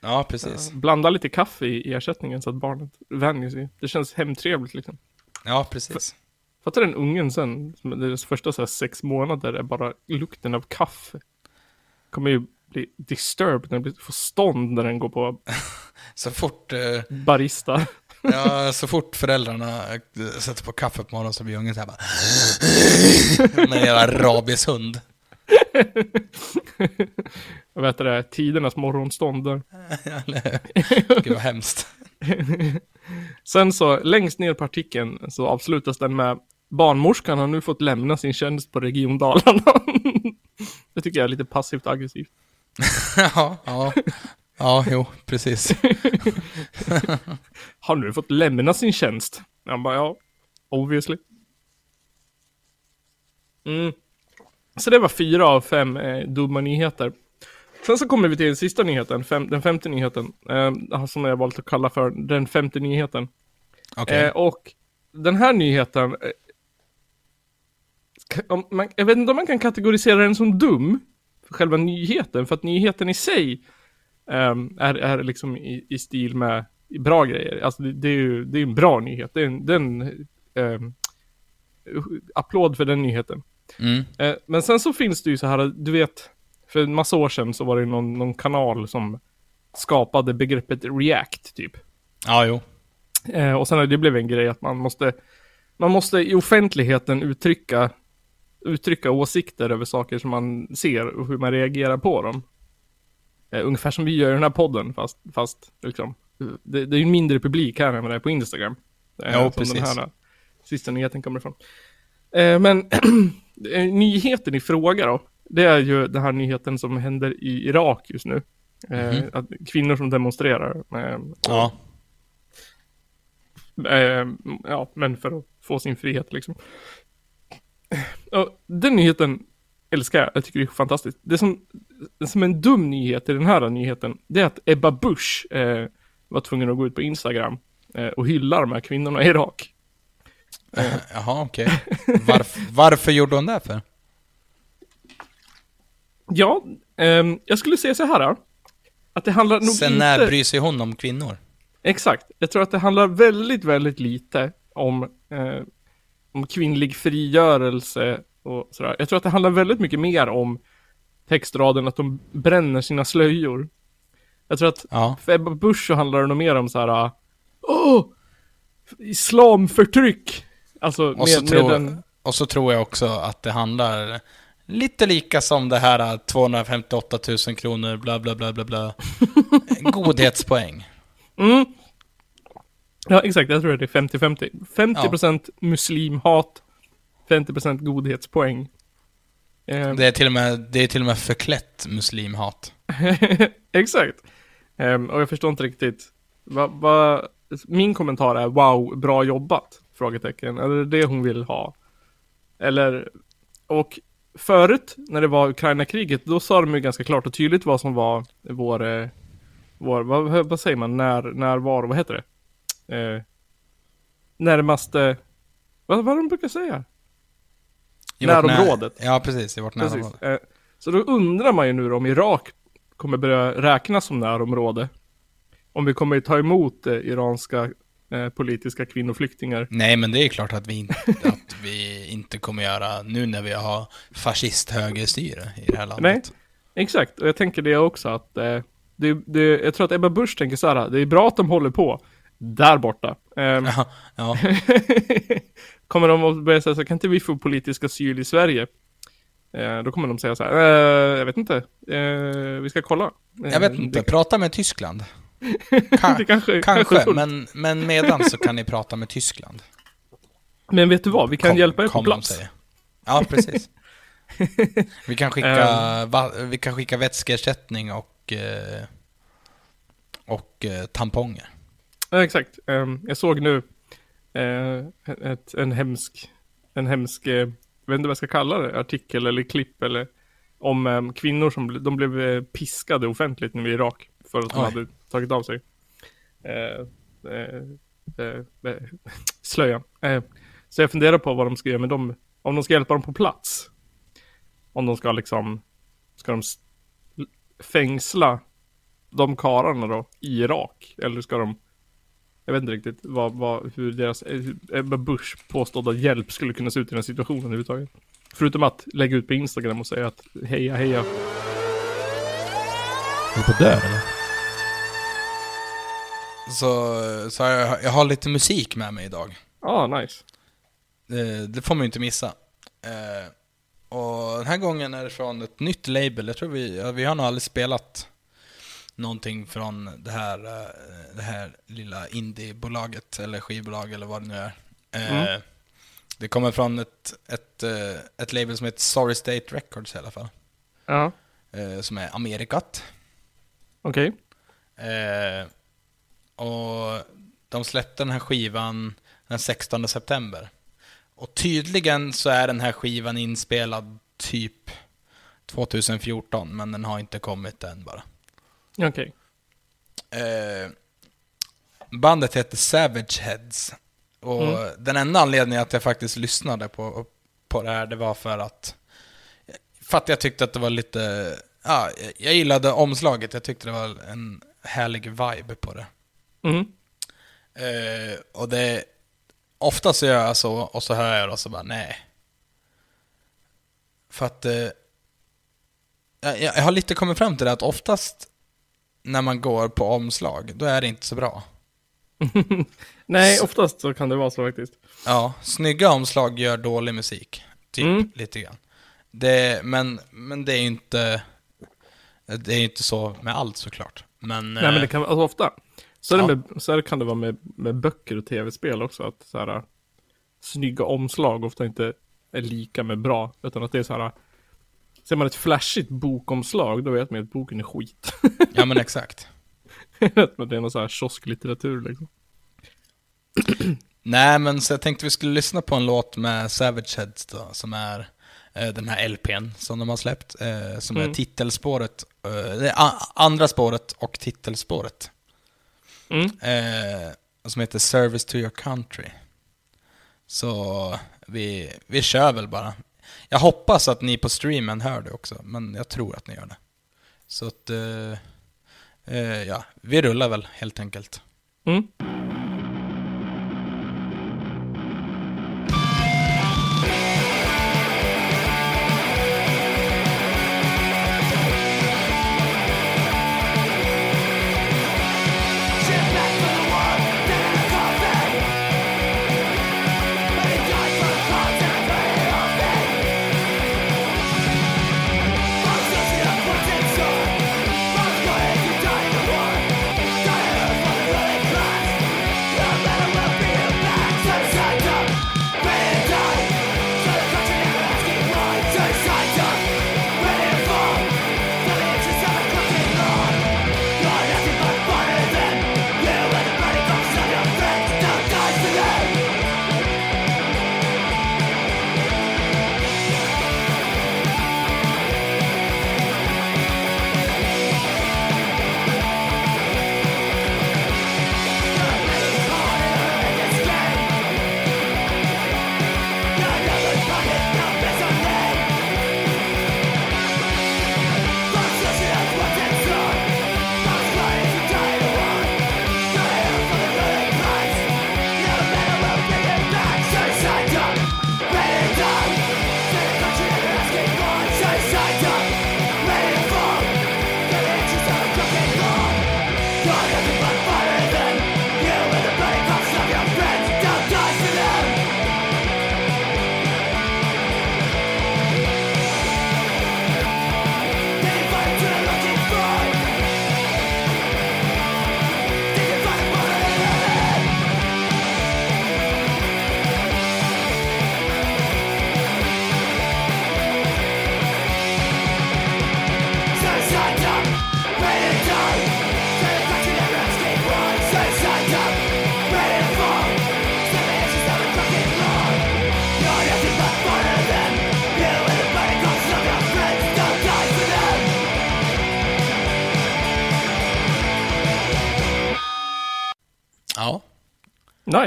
Ja, precis. Blanda lite kaffe i, ersättningen så att barnet vänjer sig. Det känns hemtrevligt liksom. Ja, precis. Fattar den ungen sen, deras första så här sex månader är bara lukten av kaffe. Kommer ju bli disturbed när det blir- får stånd när den går på <laughs> Så fort, eh, barista. <laughs> ja, så fort föräldrarna eh, sätter på kaffe på morgonen så blir ungen så här bara... <laughs> Med en jävla rabieshund. Jag vet det, tidernas morgonstånd där. Gud vad hemskt. Sen så, längst ner på artikeln så avslutas den med Barnmorskan har nu fått lämna sin tjänst på Region Dalarna. det tycker jag är lite passivt aggressivt. <laughs> ja, ja. Ja, jo, precis. <laughs> Har nu fått lämna sin tjänst? Jag bara, ja, obviously. Mm. Så det var fyra av fem eh, dumma nyheter. Sen så kommer vi till den sista nyheten, fem, den femte nyheten. Eh, som jag valt att kalla för den femte nyheten. Okej. Eh, och den här nyheten, eh, man, jag vet inte om man kan kategorisera den som dum, själva nyheten, för att nyheten i sig ehm, är, är liksom i, i stil med bra grejer. Alltså det, det är ju det är en bra nyhet, det är en, det är en ehm, applåd för den nyheten. Mm. Eh, men sen så finns det ju så här, du vet, för en massa år sedan så var det någon, någon kanal som skapade begreppet react typ. Ja, jo. Eh, och sen har det blivit en grej att man måste, man måste i offentligheten uttrycka, uttrycka åsikter över saker som man ser och hur man reagerar på dem. Eh, ungefär som vi gör i den här podden, fast, fast liksom, det, det är ju en mindre publik här än vad det är på Instagram. Eh, Ja, precis. Den här eh, sista nyheten kommer ifrån. Eh, men <clears throat> eh, nyheten i fråga då, det är ju den här nyheten som händer i Irak just nu. Eh, Mhm. att kvinnor som demonstrerar. Ja. Ja, men för att få sin frihet liksom. Och den nyheten älskar jag. Jag tycker det är fantastiskt. Det som, som en dum nyhet i den här nyheten, det är att Ebba Busch eh, var tvungen att gå ut på Instagram eh, och hylla de här kvinnorna i Irak. Jaha, okej. Varf, varför gjorde hon det för? Ja, ehm, jag skulle säga så här. Att det handlar nog Sen inte... när bryr sig hon om kvinnor? Exakt. Jag tror att det handlar väldigt, väldigt lite om, eh, om kvinnlig frigörelse och sådär. Jag tror att det handlar väldigt mycket mer om textraden att de bränner sina slöjor. Jag tror att Ja. för Ebba Busch så handlar det nog mer om så här. Åh! Islamförtryck! Alltså Och så, med, tror, med den... och så tror jag också att det handlar lite lika som det här 258 000 kronor, bla bla bla bla bla. <laughs> Godhetspoäng. Mm. Ja, exakt. Jag tror att det är 50-50. 50% muslimhat, 50% godhetspoäng. Eh, Det är till och med, det är till och med förklätt muslimhat. <laughs> Exakt. Ehm, och jag förstår inte riktigt. Va, va, min kommentar är wow, bra jobbat? Frågetecken. Eller är det det hon vill ha? Eller, och förut när det var Ukraina-kriget, då sa de ju ganska klart och tydligt vad som var vår, eh, vår vad, vad säger man, när, närvaro, vad heter det? Eh, närmaste, vad, vad de brukar säga? I Närområdet. När, ja, precis. I vårt Precis. närområde. Eh, Så då undrar man ju nu om Irak kommer börja räknas som närområde. Om vi kommer ta emot eh, iranska eh, politiska kvinnoflyktingar. Nej, men det är klart att vi, inte, <laughs> att vi inte kommer göra nu när vi har fascist-högerstyre i det här landet. Nej, exakt. Och jag tänker det också att eh, det, det, jag tror att Ebba Busch tänker så här, det är bra att de håller på där borta. Ehm, Ja, ja. <laughs> kommer de att börja säga så kan inte vi få politisk asyl i Sverige? Eh, då kommer de säga så här, eh, jag vet inte, eh, vi ska kolla. Jag vet inte, Det, prata med Tyskland. <laughs> Ka- kanske, kanske, men, men medan så kan ni prata med Tyskland. Men vet du vad, vi kan Kom- hjälpa er på plats. Ja, precis. <laughs> Vi kan skicka, va, vi kan skicka vätskeersättning och, eh, och eh, tamponger. Ja, exakt. Ehm, jag såg nu eh, ett, en hemsk, en hemsk, jag vet inte vad jag ska kalla det, artikel eller klipp eller om em, kvinnor som de blev eh, piskade offentligt nu i Irak för att de Oj. hade tagit av sig <laughs> slöjan. Så jag funderar på vad de ska göra med dem, om de ska hjälpa dem på plats. Om de ska liksom, ska de fängsla de karlarna då i Irak? Eller ska de jag vet inte riktigt vad, vad, hur deras, eh, hur Ebba Busch påstådda hjälp skulle kunna se ut i den här situationen överhuvudtaget. Förutom att lägga ut på Instagram och säga att heja heja. Är du på där eller? Så, så jag, jag har lite musik med mig idag. Ah, nice. Det, det får man ju inte missa. Eh, och den här gången är det från ett nytt label. Jag tror vi, vi har nog aldrig spelat någonting från det här, eh, det här lilla indiebolaget eller skivbolag eller vad det nu är. Eh, Mm. Det kommer från ett, ett, eh, ett label som heter Sorry State Records i alla fall. Ja, som är Amerikat. okej. Eh, och de släppte den här skivan den 16 september. Och tydligen så är den här skivan inspelad typ 2014, men den har inte kommit än bara. Okej. Eh, bandet heter Savage Heads. Och Mm. den enda anledningen att jag faktiskt lyssnade på, på det här, det var för att... För att jag tyckte att det var lite... Ja, jag gillade omslaget. Jag tyckte det var en härlig vibe på det. Mm. Eh, och det... Ofta så gör jag så, och så hör jag det och så bara nej. För att... Eh, jag, jag har lite kommit fram till det att oftast när man går på omslag, då är det inte så bra. <laughs> Nej, oftast så kan det vara så faktiskt. Ja, snygga omslag gör dålig musik. Typ, Mm. lite grann. Det, men, men det är ju inte... Det är ju inte så med allt såklart. Men... Nej men det eh, kan alltså ofta. Så, Ja. med, så kan det vara med, med böcker och tv-spel också. Att så här, snygga omslag ofta inte är lika med bra. Utan att det är så här. Ser man ett flashigt bokomslag, då vet man att boken är skit. <laughs> Ja men exakt. <laughs> Men det är någon så här kiosklitteratur liksom. Nej men så jag tänkte vi skulle lyssna på en låt med Savage Heads då, som är eh, den här LPn som de har släppt. Eh, som Mm. är titelspåret, eh, andra spåret och titelspåret. Mm. Eh, som heter Service to your country. Så vi, vi kör väl bara. Jag hoppas att ni på streamen hör det också, men jag tror att ni gör det. Så att, eh, eh, ja, vi rullar väl helt enkelt. Mm.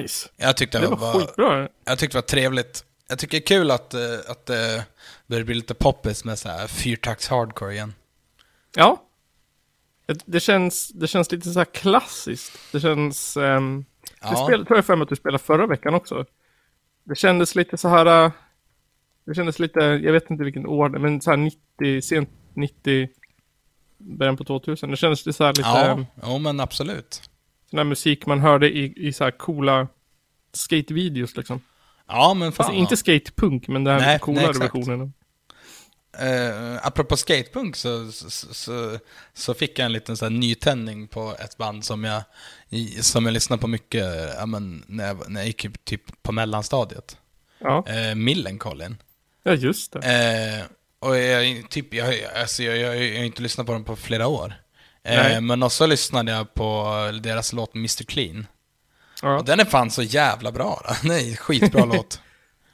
Nice. Jag tyckte Det var var, skitbra. jag tyckte det var trevligt. Jag tycker det är kul att, eh, att det börjar bli lite poppis med så här fyrtakts hardcore igen. Ja. Det, det, känns, det känns lite så här klassiskt. Det känns... Um, Ja. Du spelade, tror jag för mig att du spelade förra veckan också. Det kändes lite så här... äh, Det kändes lite, jag vet inte vilken år det men så här 90, sent 90, början på 2000. Det kändes lite så här lite, Ja, ja. jo men absolut. Sån här musik man hörde i, i så här coola skatevideos liksom. Ja men fan. Alltså inte skatepunk, men den här Nej, coolare nej, versionen. Eh, apropå skatepunk så, så, så, så fick jag en liten så här nytändning på ett band som jag, som jag lyssnade på mycket ja, men, när, jag, när jag gick typ på mellanstadiet. Ja, Eh, Millencolin. ja just det. Eh, och jag, typ, jag, alltså, jag, jag, jag har inte lyssnat på dem på flera år. Nej. Eh, men också lyssnade jag på deras låt Mr Clean. Ja. Och den är fan så jävla bra. <laughs> en skitbra <laughs> låt.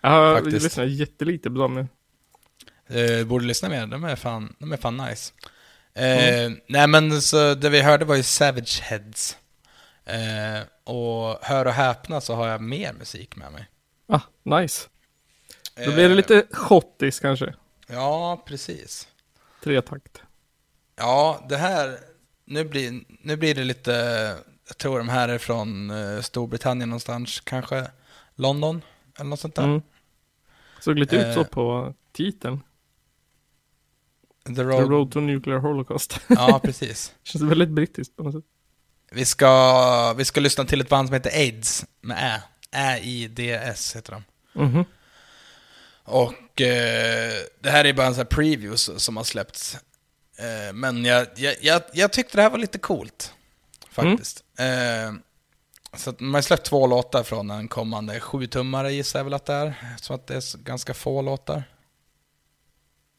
Jag har faktiskt. lyssnat jättelite på dem. men- Eh, borde lyssna mer, de är fan, de är fan nice. Eh, Mm. Nej men så det vi hörde var ju Savage Heads. Eh, och hör och häpna så har jag mer musik med mig. Ah, nice. Då Eh, blir det lite schottis kanske. Ja, precis. Tretakt. Ja, det här, nu blir, nu blir det lite, jag tror de här är från eh, Storbritannien någonstans, kanske London eller något sånt där. Mm. Såg lite ut så Eh. på titeln. The The Road. Road to Nuclear Holocaust. <laughs> Ja, <laughs> precis. Känns väldigt brittiskt på något sätt. Vi ska, vi ska lyssna till ett band som heter AIDS med Ä. Ä-I-D-S heter de. Mhm. Och eh, det här är bara en sån här preview som har släppts. Eh, men jag, jag, jag, tyckte det här var lite coolt. Faktiskt. Eh, så att man har släppt två låtar från en kommande sju-tummare gissar jag väl att det är. Så att det är ganska få låtar.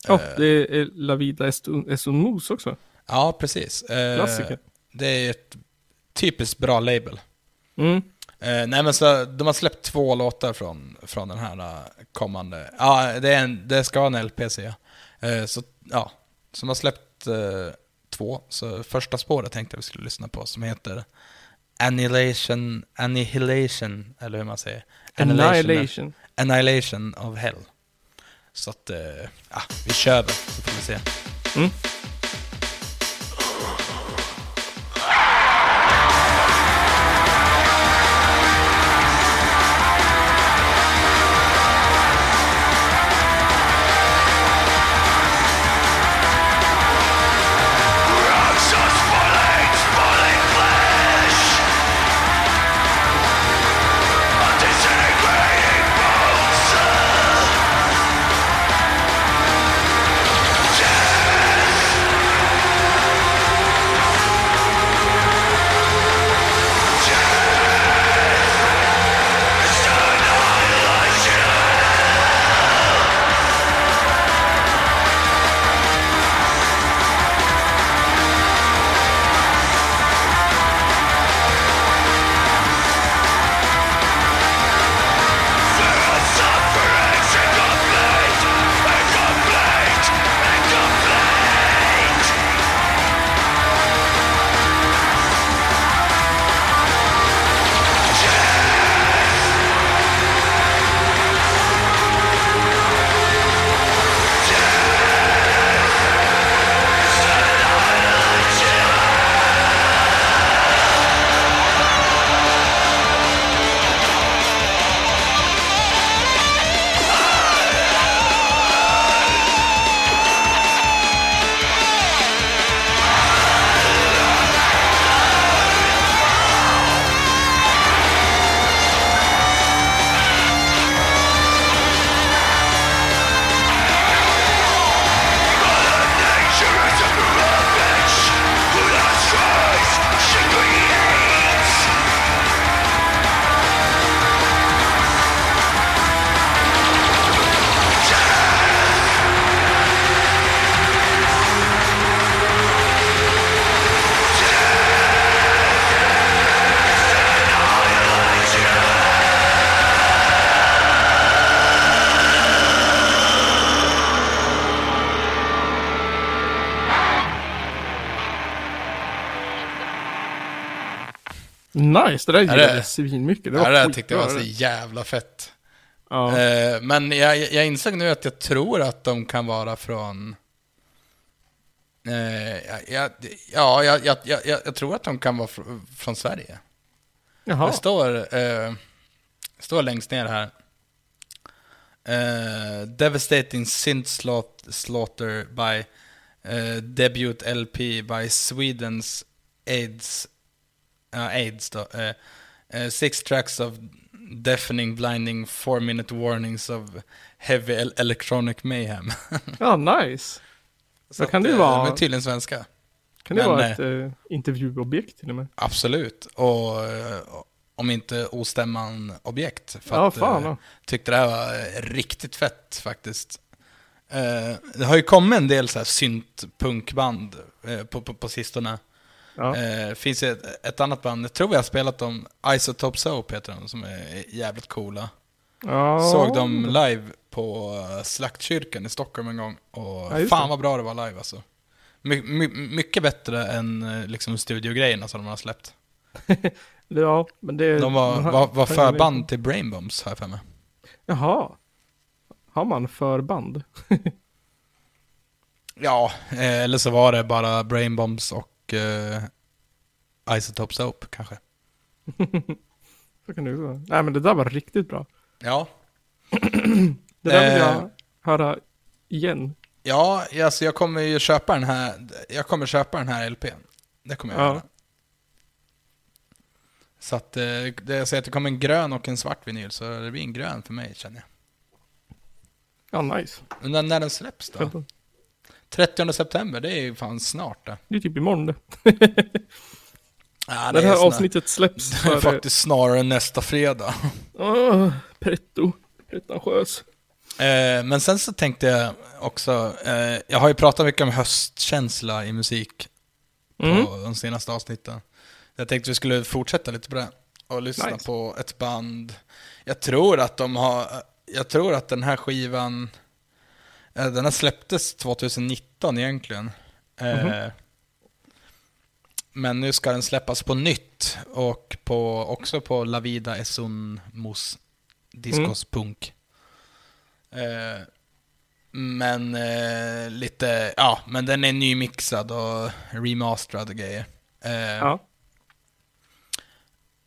Ja, Eh. det är La Vida es un- också. Ja, precis. Klassiker. Det är ett typiskt bra label. Mm. Nej men så, de har släppt två låtar från, från den här kommande, ja det, är en, det ska vara en LP ser jag. Så ja, som har släppt två, så första spåret tänkte jag vi skulle lyssna på som heter Annihilation, Annihilation, eller hur man säger. Annihilation. Annihilation of Hell. Så att, eh, ja, vi kör väl, så får vi se. Mm. Nice, det där gillade jag svinmycket. Det var det skitbra, tyckte jag var så jävla fett. Ja. Eh, men jag, jag insåg nu att jag tror att de kan vara från... Eh, ja, ja, ja jag, jag, jag, jag, jag tror att de kan vara fr- från Sverige. Jaha. Det står, eh, står längst ner här. Eh, devastating synth slaugh- slaughter by eh, debut LP by Swedens AIDS, ja, AIDS då. Eh, six tracks of deafening, blinding, four minute warnings of heavy el- electronic mayhem. <laughs> Ja, nice. Så kan att, det eh, vara- De är tydligen svenska. Kan det Men, vara ett eh, intervjuobjekt till och med? Absolut. Och eh, om inte ostämman objekt. För Ja, att, fan. ja. tyckte det här var riktigt fett faktiskt. Eh, det har ju kommit en del så här syntpunkband eh, på, på, på sistone. Ja. Eh, finns ett, ett annat band, jag tror vi har spelat dem, Isotope Soap heter de, som är jävligt coola. Ja. Såg dem live på eh, Slaktkyrkan i Stockholm en gång. Och Ja, fan det. vad bra det var live alltså. My, my, mycket bättre än eh, liksom studiogrejerna som de har släppt. <laughs> Ja, men det... De var, var, var förband till Brainbombs har jag för mig. Jaha. Har man förband? <laughs> Ja, eller så var det bara Brainbombs och eh, Isotope Soap kanske. <laughs> Så kan ju vara. Nej, men det där var riktigt bra. Ja, <clears throat> Det där vill Eh. jag höra igen. ja alltså jag kommer ju köpa den här, jag kommer köpa den här LPn. Det kommer jag Ja. göra. Så att eh, det, jag säger att det kommer en grön och en svart vinyl, så det blir en grön för mig känner jag. Ja, nice. Undrar när den släpps då? Vänta. 30 september, det är ju fan snart det. Det är typ imorgon det. Ja, När det här avsnittet släpps <laughs> Det är det... faktiskt snarare nästa fredag. Åh, pretto. Pretentiös. Eh, men sen så tänkte jag också, eh, jag har ju pratat mycket om höstkänsla i musik Mm. på de senaste avsnitten. Jag tänkte vi skulle fortsätta lite på det och lyssna Nice. på ett band. Jag tror att de har, jag tror att den här skivan, den här släpptes 2019 egentligen. Eh, Mhm. Men nu ska den släppas på nytt och på, också på La Vida es un mus discos punk. Eh, men eh, lite, ja, men den är nymixad och remasterad och grejer. Eh, Ja.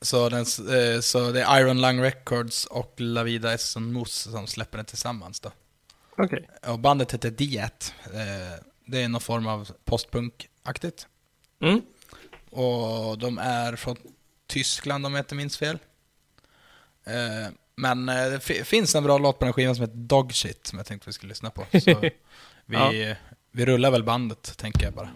så, den, eh, så det är Iron Lung Records och La Vida es un mus som släpper den tillsammans då. Okej. Och bandet heter Diet. Eh, det är någon form av postpunk-aktigt. Mm. Och de är från Tyskland om jag inte minns fel. Eh, men eh, det fi- finns en bra låt på den skivan som heter Dog Shit som jag tänkte vi skulle lyssna på. Så <laughs> vi, Ja. vi rullar väl bandet, tänker jag bara.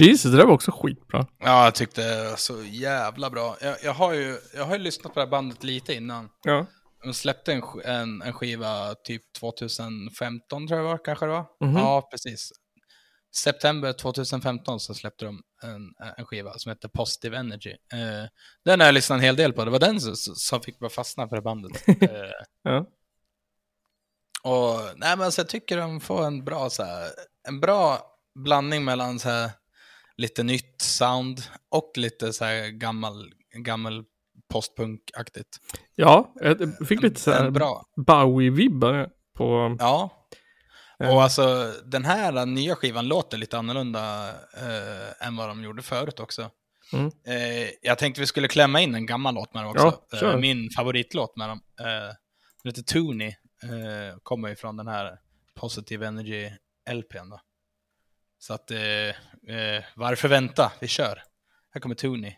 Jesus, det där var också skitbra. Ja, jag tyckte det var så jävla bra. Jag, jag, har ju, jag har ju lyssnat på det här bandet lite innan. Ja. De släppte en, en, en skiva typ 2015 tror jag var, kanske det var. Mhm. Ja, precis. September 2015 så släppte de en, en skiva som heter Positive Energy. Eh, den har jag lyssnat en hel del på. Det var den som, som fick mig fastna för det bandet. <laughs> eh, Ja. och nej, men så jag tycker de får en bra, så här, en bra blandning mellan så här, lite nytt sound och lite så här gammal, gammal postpunk-aktigt. Ja, jag fick lite så här. Bowie-vibbar på... Ja. Ja. Och alltså den här nya skivan låter lite annorlunda eh, än vad de gjorde förut också. Mm. Eh, jag tänkte vi skulle klämma in en gammal låt med dem också. Ja, eh, min favoritlåt med dem. Eh, den heter Tooney. Eh, kommer ju från den här Positive Energy LPn då. Så att, eh, eh, varför vänta? Vi kör. Här kommer Tony.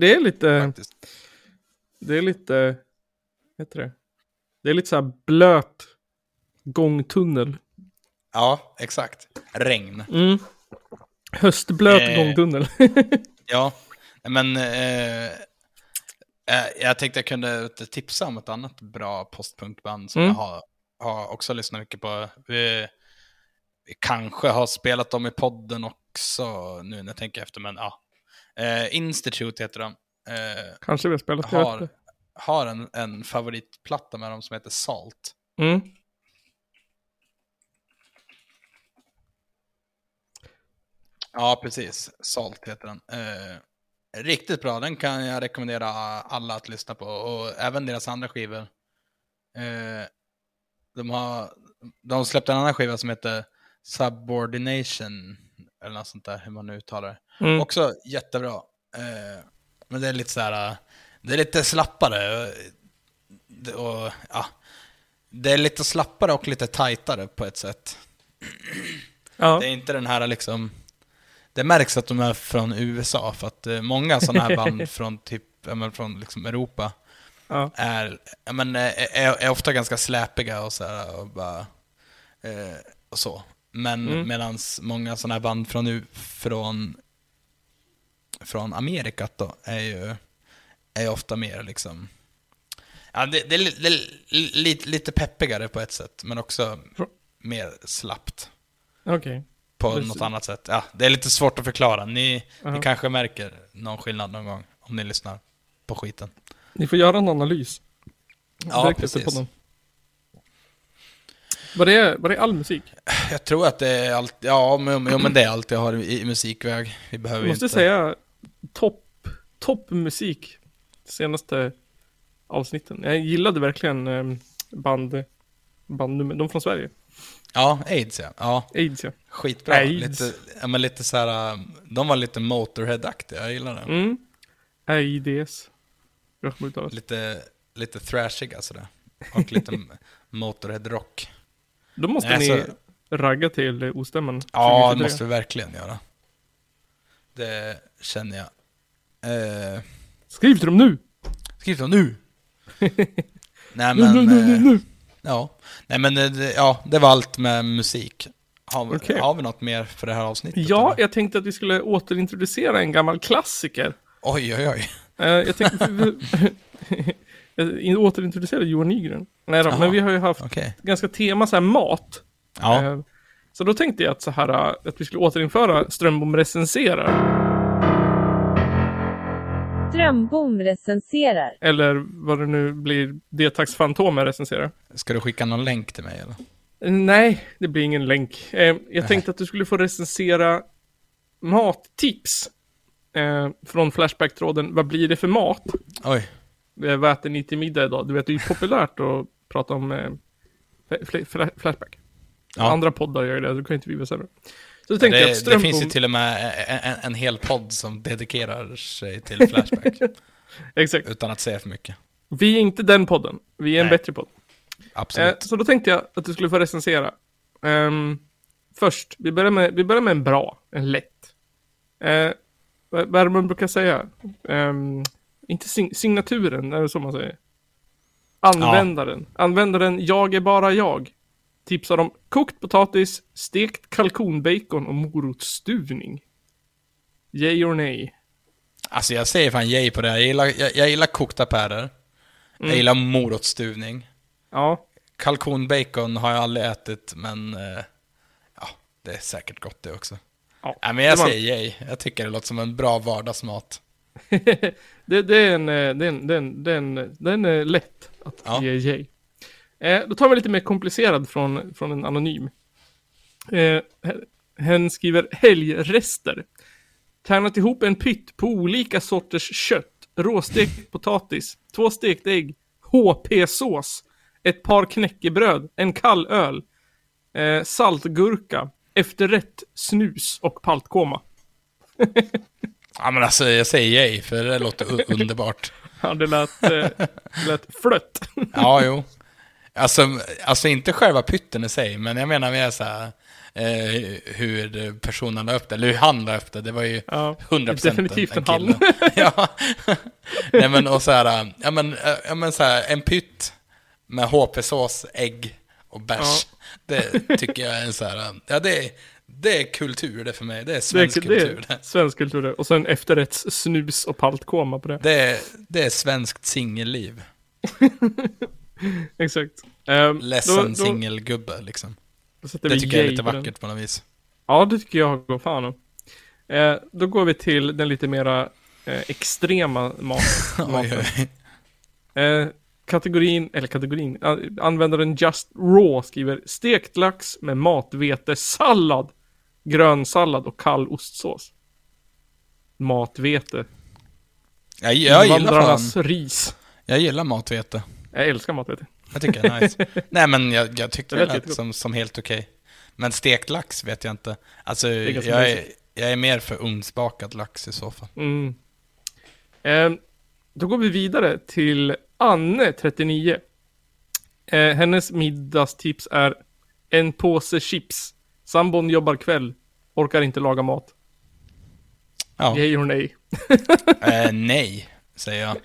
Det är lite... Faktiskt. Det är lite... Heter det? Det är lite så här blöt gångtunnel. Ja, exakt. Regn. Mm. Höstblöt Eh. gångtunnel. <laughs> Ja, men eh, eh, jag tänkte jag kunde tipsa om ett annat bra postpunkband som Mm. jag har, har också lyssnat mycket på. Vi, vi kanske har spelat dem i podden också nu när jag tänker efter, men ja. Eh, Institute heter de. Eh, Kanske vi har spelat, har har en, en favoritplatta med dem som heter Salt. Mm. Ja, precis. Salt heter den. Eh, riktigt bra, den kan jag rekommendera alla att lyssna på. Och även deras andra skivor. Eh, de har de släppte en annan skiva som heter Subordination. Eller något sånt där, hur man nu uttalar det. Mm. Också jättebra. Eh, men det är lite så här, det är lite slappare. det- Och, ja, det är lite slappare och lite tajtare på ett sätt. Ja. Det är inte den här liksom... Det märks att de är från USA, för att eh, många sådana här band <laughs> från typ, men från liksom Europa Ja. är, men, eh, är, är ofta ganska släpiga och så här, och bara... Eh, och så. Men Mm. medans många sådana här band från, från från Amerikat då är ju, är ju ofta mer liksom... Ja, det, det är, li, det är li, lite peppigare på ett sätt, men också mer slappt Okej. på Precis. något annat sätt. Ja, det är lite svårt att förklara. Ni, Ja. ni kanske märker någon skillnad någon gång om ni lyssnar på skiten. Ni får göra en analys. Ja, Direkt precis. podden. Var det, var det all musik? Jag tror att det är allt, ja men, men det är allt jag har i, i musikväg. Vi behöver Jag måste inte... säga topp, topp musik senaste avsnitten. Jag gillade verkligen eh, band, bandnummer, de från Sverige. Ja, aids ja. Ja, Aids ja. skitbra. Aids. Lite, ja, men lite så här, um, de var lite Motorhead-aktiga, jag gillar det. Mm. AIDS. Lite, lite thrashiga sådär. Och lite <laughs> Motorhead-rock. Då måste Nej, ni så- ragga till ostämman. Ja, det 2023. måste vi verkligen göra. Det känner jag. Eh, Skriv till dem nu! skriv dem nu! <laughs> Nej Nu, nu, men, nu, nu, eh, nu! ja. Nej men, eh, det, ja, det var allt med musik. Har, vi- Okej. har vi något mer för det här avsnittet? Ja, eller? jag tänkte att vi skulle återintroducera en gammal klassiker. Oj, oj, oj. Eh, jag tänkte... <laughs> jag återintroducerade Johan Nygren. Nej då, men vi har ju haft Okej. ganska tema så här mat. Ja. Eh, Så då tänkte jag att, så här, eh, att vi skulle återinföra Strömbom recenserar. Strömbom recenserar. Eller vad det nu blir, D-tax Fantomen recenserar. Ska du skicka någon länk till mig eller? Eh, Nej, det blir ingen länk. Eh, Jag tänkte att du skulle få recensera mattips. Eh, från Flashback-tråden, vad blir det för mat? Oj. Eh, vad äter ni till middag idag? Du vet, det är ju populärt att prata om eh, fl- fl- Flashback. Ja. Andra poddar gör det, då kan inte vi vara sämre. Så tänkte jag att Det, det finns ju till och med en, en, hel podd som dedikerar sig till Flashback. <laughs> Exakt. utan att säga för mycket. Vi är inte den podden. Vi är en Nej. bättre podd. Eh, Absolut. så då tänkte jag att du skulle få recensera. Ehm, först, vi börjar, med, vi börjar med en bra, en lätt. Uh, vad är det man brukar säga? Ehm, inte sign- signaturen, är det så man säger? Användaren. Användaren, jag är bara jag. Tipsar om kokt potatis, stekt kalkonbacon och morotsstuvning. Yay or nej? Alltså jag säger fan yay på det här. Jag gillar, jag, jag gillar kokta pärlor. Mm. Jag gillar morotsstuvning. Ja, Kalkonbacon har jag aldrig ätit, men eh, ja, det är säkert gott det också. Ja, Nej, men jag det säger yay. Jag tycker det låter som en bra vardagsmat. <laughs> det, det är en, den är lätt att Ja. ge yay. Eh, då tar vi lite mer komplicerad från, från en anonym. Eh, hen skriver helgrester. Tärnat ihop en pytt på olika sorters kött, råstekt potatis, två stekta ägg, HP-sås, ett par knäckebröd, en kall öl, eh, saltgurka, efterrätt, snus och paltkoma. <laughs> Ja men alltså jag säger yay, för det låter <laughs> underbart. Ja, det lät, eh, det lät flött. <laughs> Ja, jo. Alltså, alltså inte själva pytten i sig, men jag menar mer så här, eh, hur personen la upp det, eller hur han la upp det. Det var ju Ja, 100% definitivt en han. <laughs> ja. Nej men och så här, ja men, eh, ja, men så här, en pytt med HP-sås, ägg och bärs. Det tycker jag är en så här, ja det är, det är kultur det för mig. Det är Det svensk är, det kultur. är svensk kultur det. Och sen efterrätts snus och paltkoma på det. Det är, det är svenskt singelliv. <laughs> Exakt. Um, Ledsen singelgubbe liksom. Det tycker jag är lite på den. vackert på något vis. Ja, det tycker jag går fan om. Eh, då går vi till den lite mera eh, extrema mat, <laughs> maten. Eh, kategorin, eller kategorin, användaren Just Raw skriver stekt lax med matvete-sallad, grönsallad och kall ostsås. Matvete. Jag, jag, gillar fan, ris. jag gillar matvete. Jag älskar matvete. Jag tycker det är nice. <laughs> Nej men jag, jag tyckte Det lät som, som helt okej. Men stekt lax vet jag inte. Alltså är jag är, jag är mer för ugnsbakad lax i så fall. Mm. Eh, då går vi vidare till Anne, 39. Eh, hennes middagstips är en påse chips. Sambon jobbar kväll. Orkar inte laga mat. Ja. Yay or nej? <laughs> Eh, <laughs> nej, säger jag.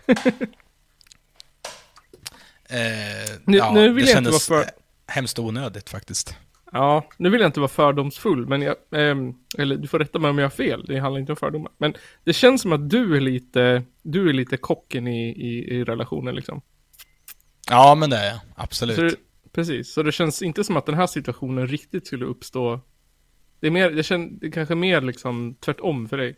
Eh, Nu- ja, nu vill det jag inte vara för- eh, hemskt onödigt faktiskt. Ja, nu vill jag inte vara fördomsfull, men jag, ehm, eller du får rätta mig om jag har fel, det handlar inte om fördomar. Men det känns som att du är lite, du är lite kocken i, i, i relationen liksom. Ja, men det är jag. Absolut. Så precis, så det känns inte som att den här situationen riktigt skulle uppstå. Det är mer, jag känner, det är kanske mer liksom tvärtom för dig.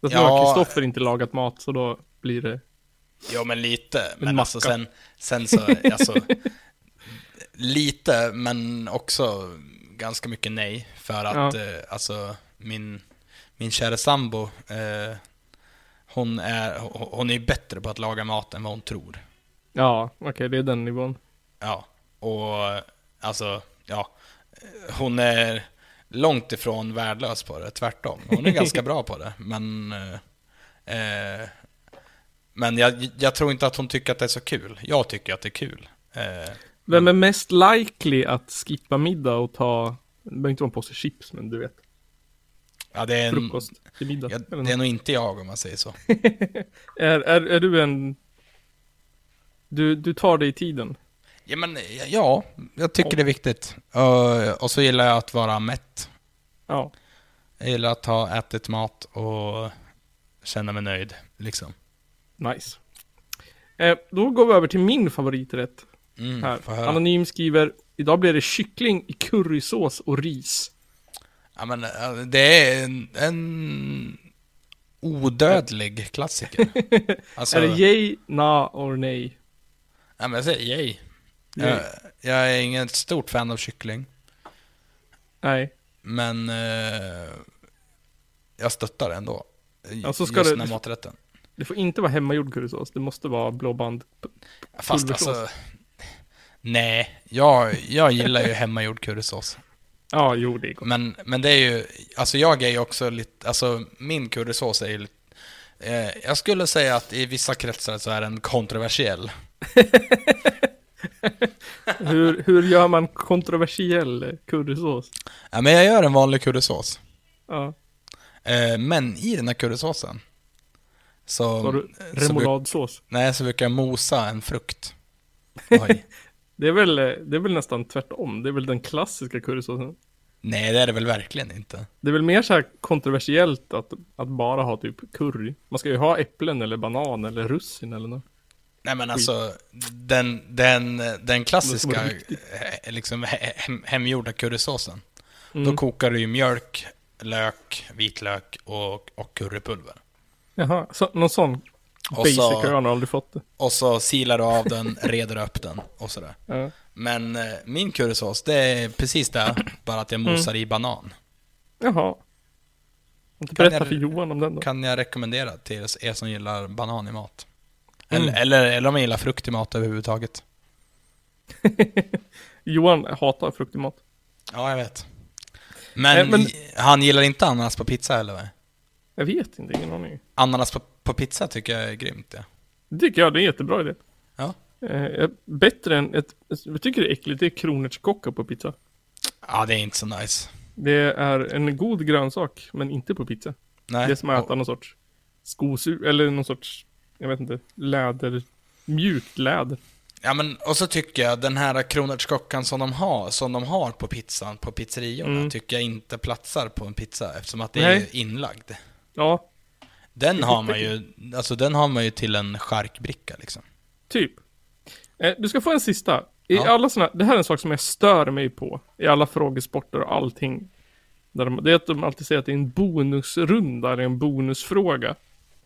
Att nu har Ja. Kristoffer inte lagat mat, så då blir det, Jo, men lite. Men macka. alltså sen, sen så, alltså, <laughs> lite, men också ganska mycket nej. För att, Ja. eh, alltså, min, min kära sambo, eh, hon är, hon hon är bättre på att laga mat än vad hon tror. ja, okej, det är den nivån. Ja, och alltså, ja, hon är långt ifrån värdelös på det, tvärtom. Hon är ganska bra på det, men eh, eh, men jag, jag tror inte att hon tycker att det är så kul. Jag tycker att det är kul. Eh, Vem är mest likely att skippa middag och ta, det behöver inte vara en påse chips, men du vet, ja, det, är en, frukost till middag. ja, det är nog inte jag om man säger så. <laughs> är, är, är du en, du, du tar dig tiden? Ja, men ja, jag tycker det är viktigt. Och, och så gillar jag att vara mätt. Ja. Jag gillar att ha ätit mat och känna mig nöjd, liksom. Nice. Eh, då går vi över till min favoriträtt Mm, här. Anonym skriver, idag blir det kyckling i currysås och ris. Ja, men äh, det är en, en odödlig klassiker. <laughs> Alltså, Är det yay, na or nej? ja, men jag säger yay. Jag, jag är ingen stort fan av kyckling, Nej. men eh, jag stöttar ändå. Ja, så ska just det- den här maträtten. Det får inte vara hemmagjord currysås, det måste vara blåband. Fast alltså, nej, jag, jag gillar ju hemmagjord currysås. Ja, jo det är gott. Men, men det är ju, alltså jag är ju också lite, alltså min currysås är ju lite, eh, jag skulle säga att i vissa kretsar så är den kontroversiell. <laughs> <laughs> Hur, hur gör man kontroversiell currysås? Ja, men jag gör en vanlig currysås. Ja, Eh, men i den här currysåsen så, har du så, remouladsås? nej, så brukar jag mosa en frukt. <laughs> Det är, väl, det är väl nästan tvärtom, det är väl den klassiska currysåsen. nej, det är det väl verkligen inte. Det är väl mer så här kontroversiellt att, att bara ha typ curry. Man ska ju ha äpplen eller banan eller russin eller något. Nej men alltså, den, den, den klassiska eh, liksom, he- hem, hemgjorda currysåsen. Mm. Då kokar du ju mjölk, lök, vitlök och, och currypulver. Jaha, så, någon sån Och basic så- har jag aldrig fått det. Och så silar du av den, reder upp den och sådär. Ja. Men eh, min currysås, det är precis det, bara att jag Mm. mosar i banan. Jaha. Kan berätta jag- för Johan om den då. Kan jag rekommendera till er som gillar banan i mat. Mm. Eller, eller, eller om man gillar frukt i mat överhuvudtaget. <laughs> Johan hatar frukt i mat. Ja, jag vet. Men, Eh, men- han gillar inte ananas på pizza heller va? Jag vet inte, ingen aning. Ananas på, på pizza tycker jag är grymt ja. Det tycker jag, det är en jättebra idé. Ja. Eh, bättre än ett, jag tycker det är äckligt, det är kronärtskocka på pizza. Ja, det är inte så nice. Det är en god grönsak, men inte på pizza. Nej. Det är som att äta någon sorts skosur, eller någon sorts, jag vet inte, läder, mjukt läder. Ja, men och så tycker jag den här kronärtskockan som de har, som de har på pizzan, på pizzeriorna, Mm. tycker jag inte platsar på en pizza eftersom att det Nej. är inlagd. Ja, Den har man ju, alltså den har man ju till en charkbricka liksom. typ. Eh, du ska få en sista. I Ja. alla såna, det här är en sak som jag stör mig på. I alla frågesporter och allting. Där de, det är att de alltid säger att det är en bonusrunda eller en bonusfråga.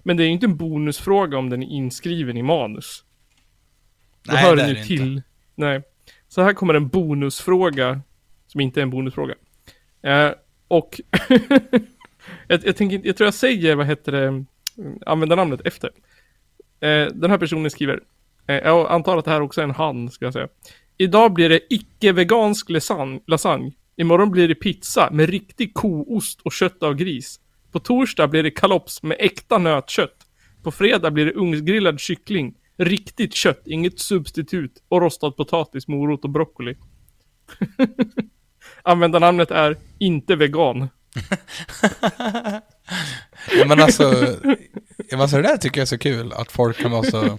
Men det är ju inte en bonusfråga om den är inskriven i manus. Då Nej, hör det är det till. inte. Nej. Så här kommer en bonusfråga. Som inte är en bonusfråga. Eh, och <laughs> jag, jag, tänker, jag tror jag säger, vad heter det, användarnamnet efter. Eh, den här personen skriver, eh, jag antar att det här också är en han, ska jag säga. Idag blir det icke-vegansk lasagne. Imorgon blir det pizza med riktig koost och kött av gris. På torsdag blir det kalops med äkta nötkött. På fredag blir det ugnsgrillad kyckling. Riktigt kött, inget substitut. Och rostad potatis, morot och broccoli. <laughs> Användarnamnet är inte vegan. <laughs> Ja, men alltså, alltså det där tycker jag är så kul, att folk kan vara så,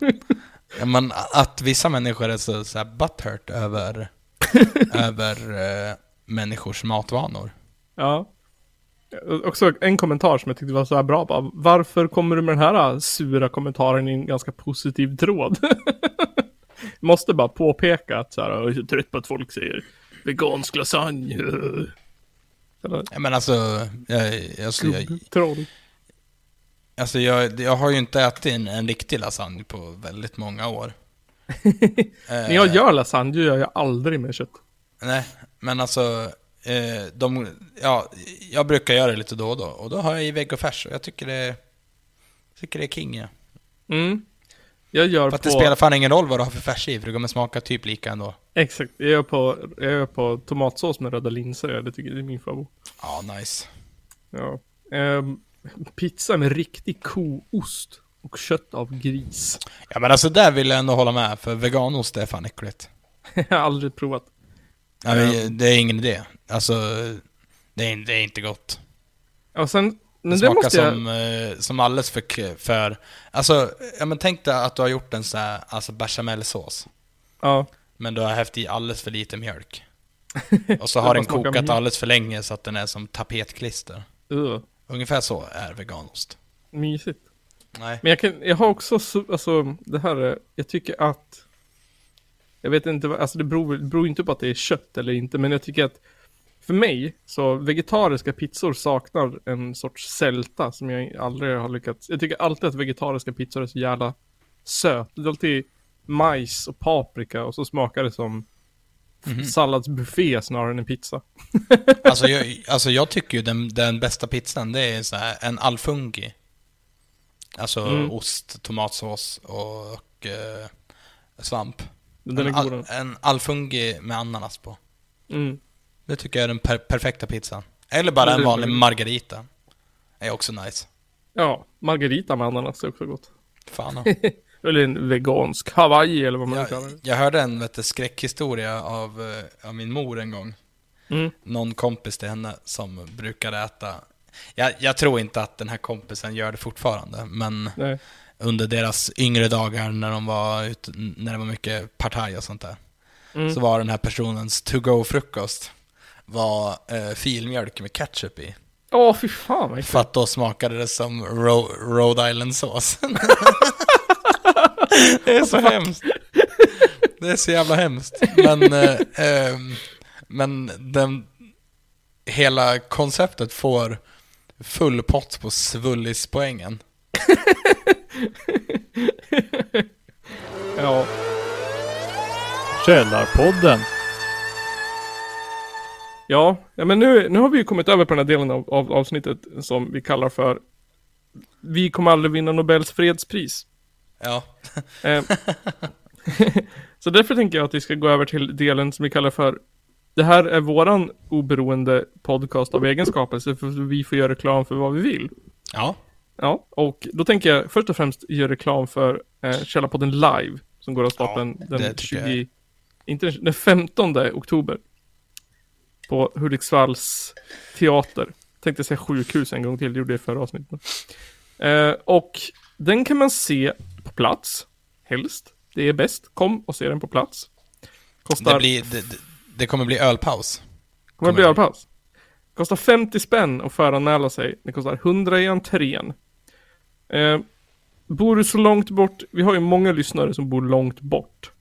ja, men att vissa människor är så, så här butthurt över, <laughs> över eh, människors matvanor. Ja. Också en kommentar som jag tyckte var så här bra. Bara, varför kommer du med den här sura kommentaren i en ganska positiv tråd? <laughs> Måste bara påpeka att så här, jag är trött på att folk säger vegansk lasagne. Eller Ja, men alltså, jag, alltså, jag, troll. alltså jag, jag har ju inte ätit en, en riktig lasagne på väldigt många år. <laughs> När jag gör lasagne gör jag aldrig med kött. Nej, men alltså, eh, de, ja, jag brukar göra det lite då och då. Och då har jag i vegofärs och jag tycker det, tycker det är king. Ja. Mm. Jag gör För att på... det spelar fan ingen roll vad du har för färs i, för det kommer smaka typ lika ändå. Exakt. Jag gör på, jag gör på tomatsås med röda linser. Det tycker jag är min favorit. Ja, nice. Ja. Ehm, pizza med riktig koost och kött av gris. Ja men alltså där vill jag ändå hålla med, för veganost är fan äckligt. <laughs> jag har aldrig provat. Ja, men det är ingen idé. Alltså, det är, det är inte gott. Och sen, Det smakar måste jag... som, eh, som alldeles för, för... Alltså, ja men tänk dig att du har gjort en sån här, alltså bechamelsås. Ja. Men du har hävt i alldeles för lite mjölk. <laughs> Och så har den kokat mjölk. alldeles för länge så att den är som tapetklister. Uh, Ungefär så är veganost. mysigt. Nej. Men jag, kan, jag har också, alltså det här, är- jag tycker att Jag vet inte, alltså det beror, det beror inte på att det är kött eller inte, men jag tycker att För mig, så vegetariska pizzor saknar en sorts sälta som jag aldrig har lyckats Jag tycker alltid att vegetariska pizzor är så jävla söt. Det är alltid majs och paprika och så smakar det som Mhm. salladsbuffé snarare än en pizza. <laughs> Alltså jag, <laughs> alltså jag tycker ju den, den bästa pizzan, det är så här, en alfungi. Alltså Mm. ost, tomatsås och, och eh, svamp. Den är en, god. al, en alfungi med ananas på. Mm. Det tycker jag är den per, perfekta pizzan. Eller bara en det- vanlig margarita. Är också nice. Ja, margarita med ananas är också gott. Fan. <laughs> Eller en vegansk hawaii eller vad man jag, kallar det. jag hörde en vet du, skräckhistoria av, eh, av min mor en gång. Mm. Någon kompis till henne som brukade äta jag, jag tror inte att den här kompisen gör det fortfarande, men Nej. Under deras yngre dagar när de var ute, när det var mycket partaj och sånt där. Mm. Så var den här personens to-go-frukost var eh, filmjölk med ketchup i. Åh, fy fan vad För att då smakade det som Ro- Rhode Island-sås. <laughs> det är så hemskt. Det är så jävla hemskt. Men, eh, ehm, men den, hela konceptet får full pott på svullispoängen. <laughs> <laughs> Ja. Källarpodden. Ja, ja men nu, nu har vi ju kommit över på den här delen av, av avsnittet som vi kallar för Vi kommer aldrig vinna Nobels fredspris. Ja. <laughs> Eh, <laughs> så därför tänker jag att vi ska gå över till delen som vi kallar för Det här är våran oberoende podcast av egenskapelse för vi får göra reklam för vad vi vill. Ja. Ja, och då tänker jag först och främst göra reklam för eh, Källarpodden Live som går av stapeln det den tycker 20, inte den- den 15 oktober. På Hudiksvalls teater. Tänkte säga sjukhus en gång till, det gjorde jag i förra avsnittet. Eh, och den kan man se på plats, helst. Det är bäst. Kom och se den på plats. Kostar Det, blir, det, det- kommer bli ölpaus. Kommer det bli Kommer- ölpaus? Kostar 50 spänn att föranmäla sig. Det kostar 100 i entrén. Eh, bor du så långt bort, vi har ju många lyssnare som bor långt bort.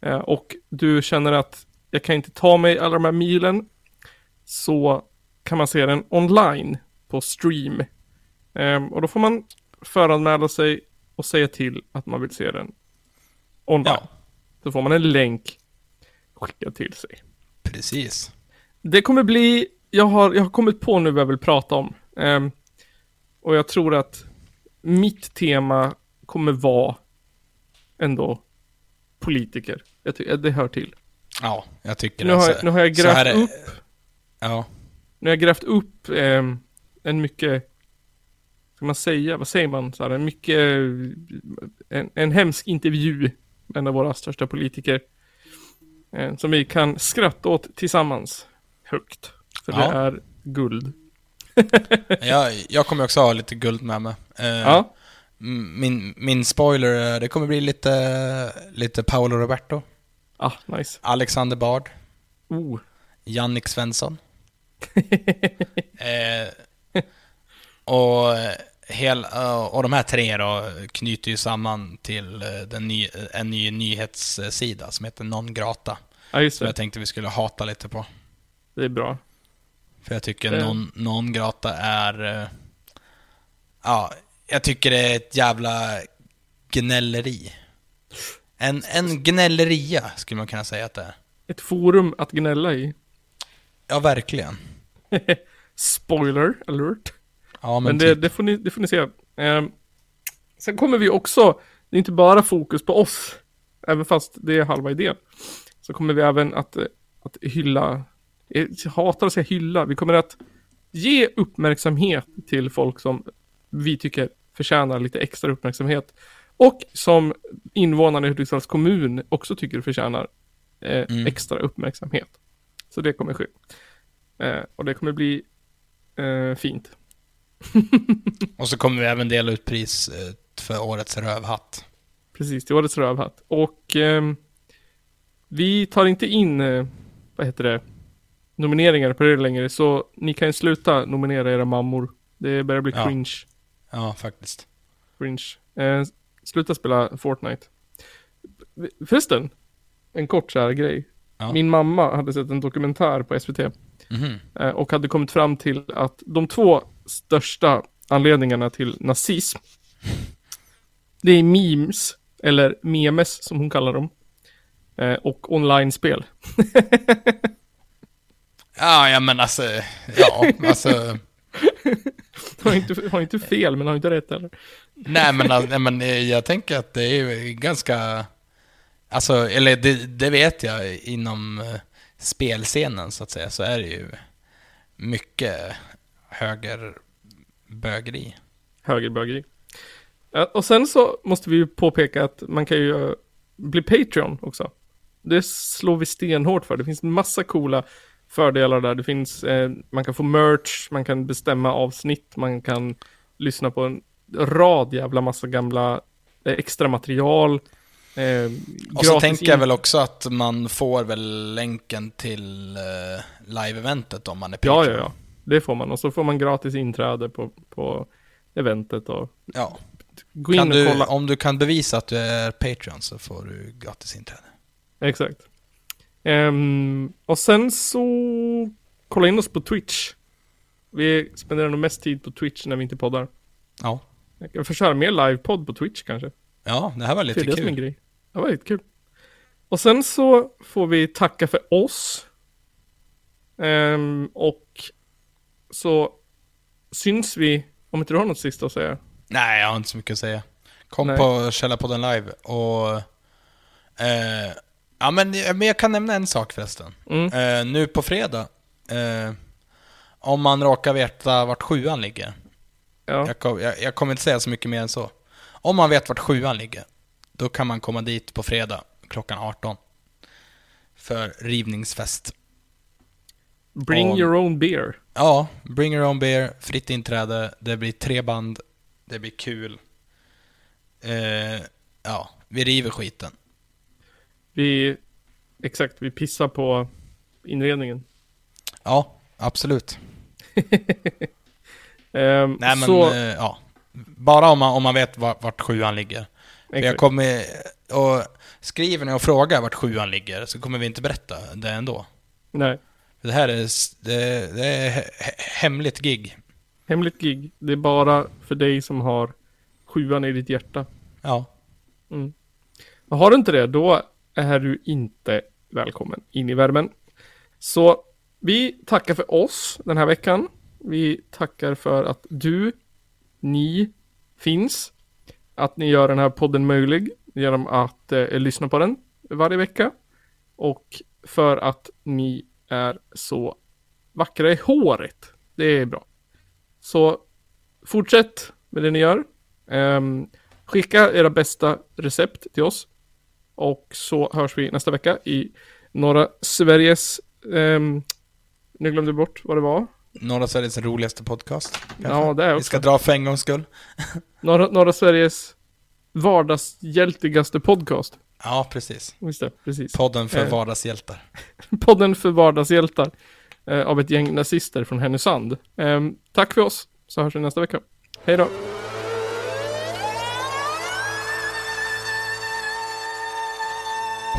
Eh, och du känner att jag kan inte ta mig alla de här milen. Så kan man se den online på stream. Eh, och då får man föranmäla sig och säga till att man vill se den online. Ja. Så får man en länk skickad till sig. Precis. Det kommer bli, jag har, jag har kommit på nu vad jag vill prata om. Ehm, och jag tror att mitt tema kommer vara ändå politiker. Jag det hör till. Ja, jag tycker Nu det. har, jag- nu har jag grävt är- upp, Ja. nu har jag grävt upp ehm, en mycket, ska man säga, vad säger man? Så här, en mycket, en, en hemsk intervju med en av våra största politiker. Eh, som vi kan skratta åt tillsammans högt. För Ja. det är guld. <laughs> Jag, jag kommer också ha lite guld med mig. Eh, Ja. Min, min spoiler, är- det kommer bli lite, lite Paolo Roberto. Ah, nice. Alexander Bard. Oh. Jannik Svensson. <laughs> eh, och, hel, eh, och de här tre då knyter ju samman till eh, den ny, en ny nyhetssida som heter Non Grata. Ja, just Som det. jag tänkte vi skulle hata lite på. Det är bra. För jag tycker Eh. non, non grata är... eh, Ja, jag tycker det är ett jävla gnälleri. En, en gnälleria skulle man kunna säga att det är. Ett forum att gnälla i. Ja, verkligen. <laughs> Spoiler alert. Ja, men, Men det, typ. det, får ni, det får ni se. Ehm, sen kommer vi också, det är inte bara fokus på oss, även fast det är halva idén. Så kommer vi även att, eh, att hylla, jag hatar att säga hylla, vi kommer att ge uppmärksamhet till folk som vi tycker förtjänar lite extra uppmärksamhet. Och som invånarna i Hudiksvalls kommun också tycker förtjänar eh, Mm. extra uppmärksamhet. Så det kommer ske. Eh, och det kommer bli eh, fint. <laughs> Och så kommer vi även dela ut pris eh, för årets rövhatt. Precis, till årets rövhatt. Och ehm, vi tar inte in, eh, vad heter det, nomineringar på det längre. Så ni kan ju sluta nominera era mammor. Det börjar bli Ja. cringe. Ja, faktiskt. cringe. Eh, sluta spela Fortnite. Förresten, en kort så här grej. Ja. Min mamma hade sett en dokumentär på SVT. Mhm. eh, och hade kommit fram till att de två största anledningarna till nazism <laughs> det är memes, eller memes som hon kallar dem, eh, och online-spel. <laughs> Ja, ja men alltså, ja, alltså. <laughs> Har inte, har inte fel, men har inte rätt heller. Nej men, alltså, nej, men eh, jag tänker att det är ganska, alltså, eller det, det vet jag inom eh, spelscenen så att säga, så är det ju mycket högerbögeri. Högerbögeri. Och sen så måste vi ju påpeka att man kan ju eh, bli Patreon också. Det slår vi stenhårt för. Det finns massa coola fördelar där. Det finns, eh, man kan få merch, man kan bestämma avsnitt, man kan lyssna på en rad jävla massa gamla eh, extra material. Eh, Och så tänker jag väl också att man får väl länken till eh, live-eventet om man är Ja, Patreon. ja, ja. Det får man. Och så får man gratis inträde på, på eventet och ja. gå in Kan och du, kolla. om du kan bevisa att du är Patreon så får du gratis inträde. Exakt. Ehm, och sen så kolla in oss på Twitch. Vi spenderar nog mest tid på Twitch när vi inte poddar. Ja. Jag kan köra mer livepodd på Twitch kanske. Ja, det här var Det lite det kul. grej. Det var lite kul. Och sen så får vi tacka för oss. Ehm, och så syns vi, om inte du har något sista att säga. Nej, jag har inte så mycket att säga. Kom Nej. på Källarpodden live och... Eh, ja, men, men jag kan nämna en sak förresten. Mm. Eh, nu på fredag, eh, om man råkar veta vart sjuan ligger. Ja, Jag, kom, jag, jag kommer inte säga så mycket mer än så. Om man vet vart sjuan ligger, då kan man komma dit på fredag klockan 18. För rivningsfest. bring och- your own beer. Ja, bring your own beer, fritt inträde, det blir tre band, det blir kul. Eh, ja, vi river skiten. Vi, exakt, vi pissar på inredningen. Ja, absolut. <laughs> Ehm, Nej men, så, eh, ja. Bara om man, om man vet vart, vart sjuan ligger. Jag kommer, och skriver ni och frågar vart sjuan ligger så kommer vi inte berätta det ändå. Nej, Det här är, det, det är he- he- hemligt gig. hemligt gig. Det är bara för dig som har sjuan i ditt hjärta. Ja. Och har du inte det, då är du inte välkommen in i värmen. Så vi tackar för oss den här veckan. Vi tackar för att du, ni, finns. Att ni gör den här podden möjlig genom att eh, lyssna på den varje vecka. Och för att ni är så vackra i håret. Det är bra. Så fortsätt med det ni gör. Um, skicka era bästa recept till oss. Och så hörs vi nästa vecka i norra Sveriges... ehm, nu glömde jag bort vad det var. Norra Sveriges roligaste podcast. kanske. Ja, det är Vi också. ska dra för en gångs skull. <laughs> Norra, norra Sveriges vardagshjältigaste podcast. Ja, precis. Just det, precis. Podden för Eh. vardagshjältar. <laughs> Podden för vardagshjältar eh, av ett gäng nazister från Härnösand. Eh, tack för oss, så hörs vi nästa vecka. Hej då!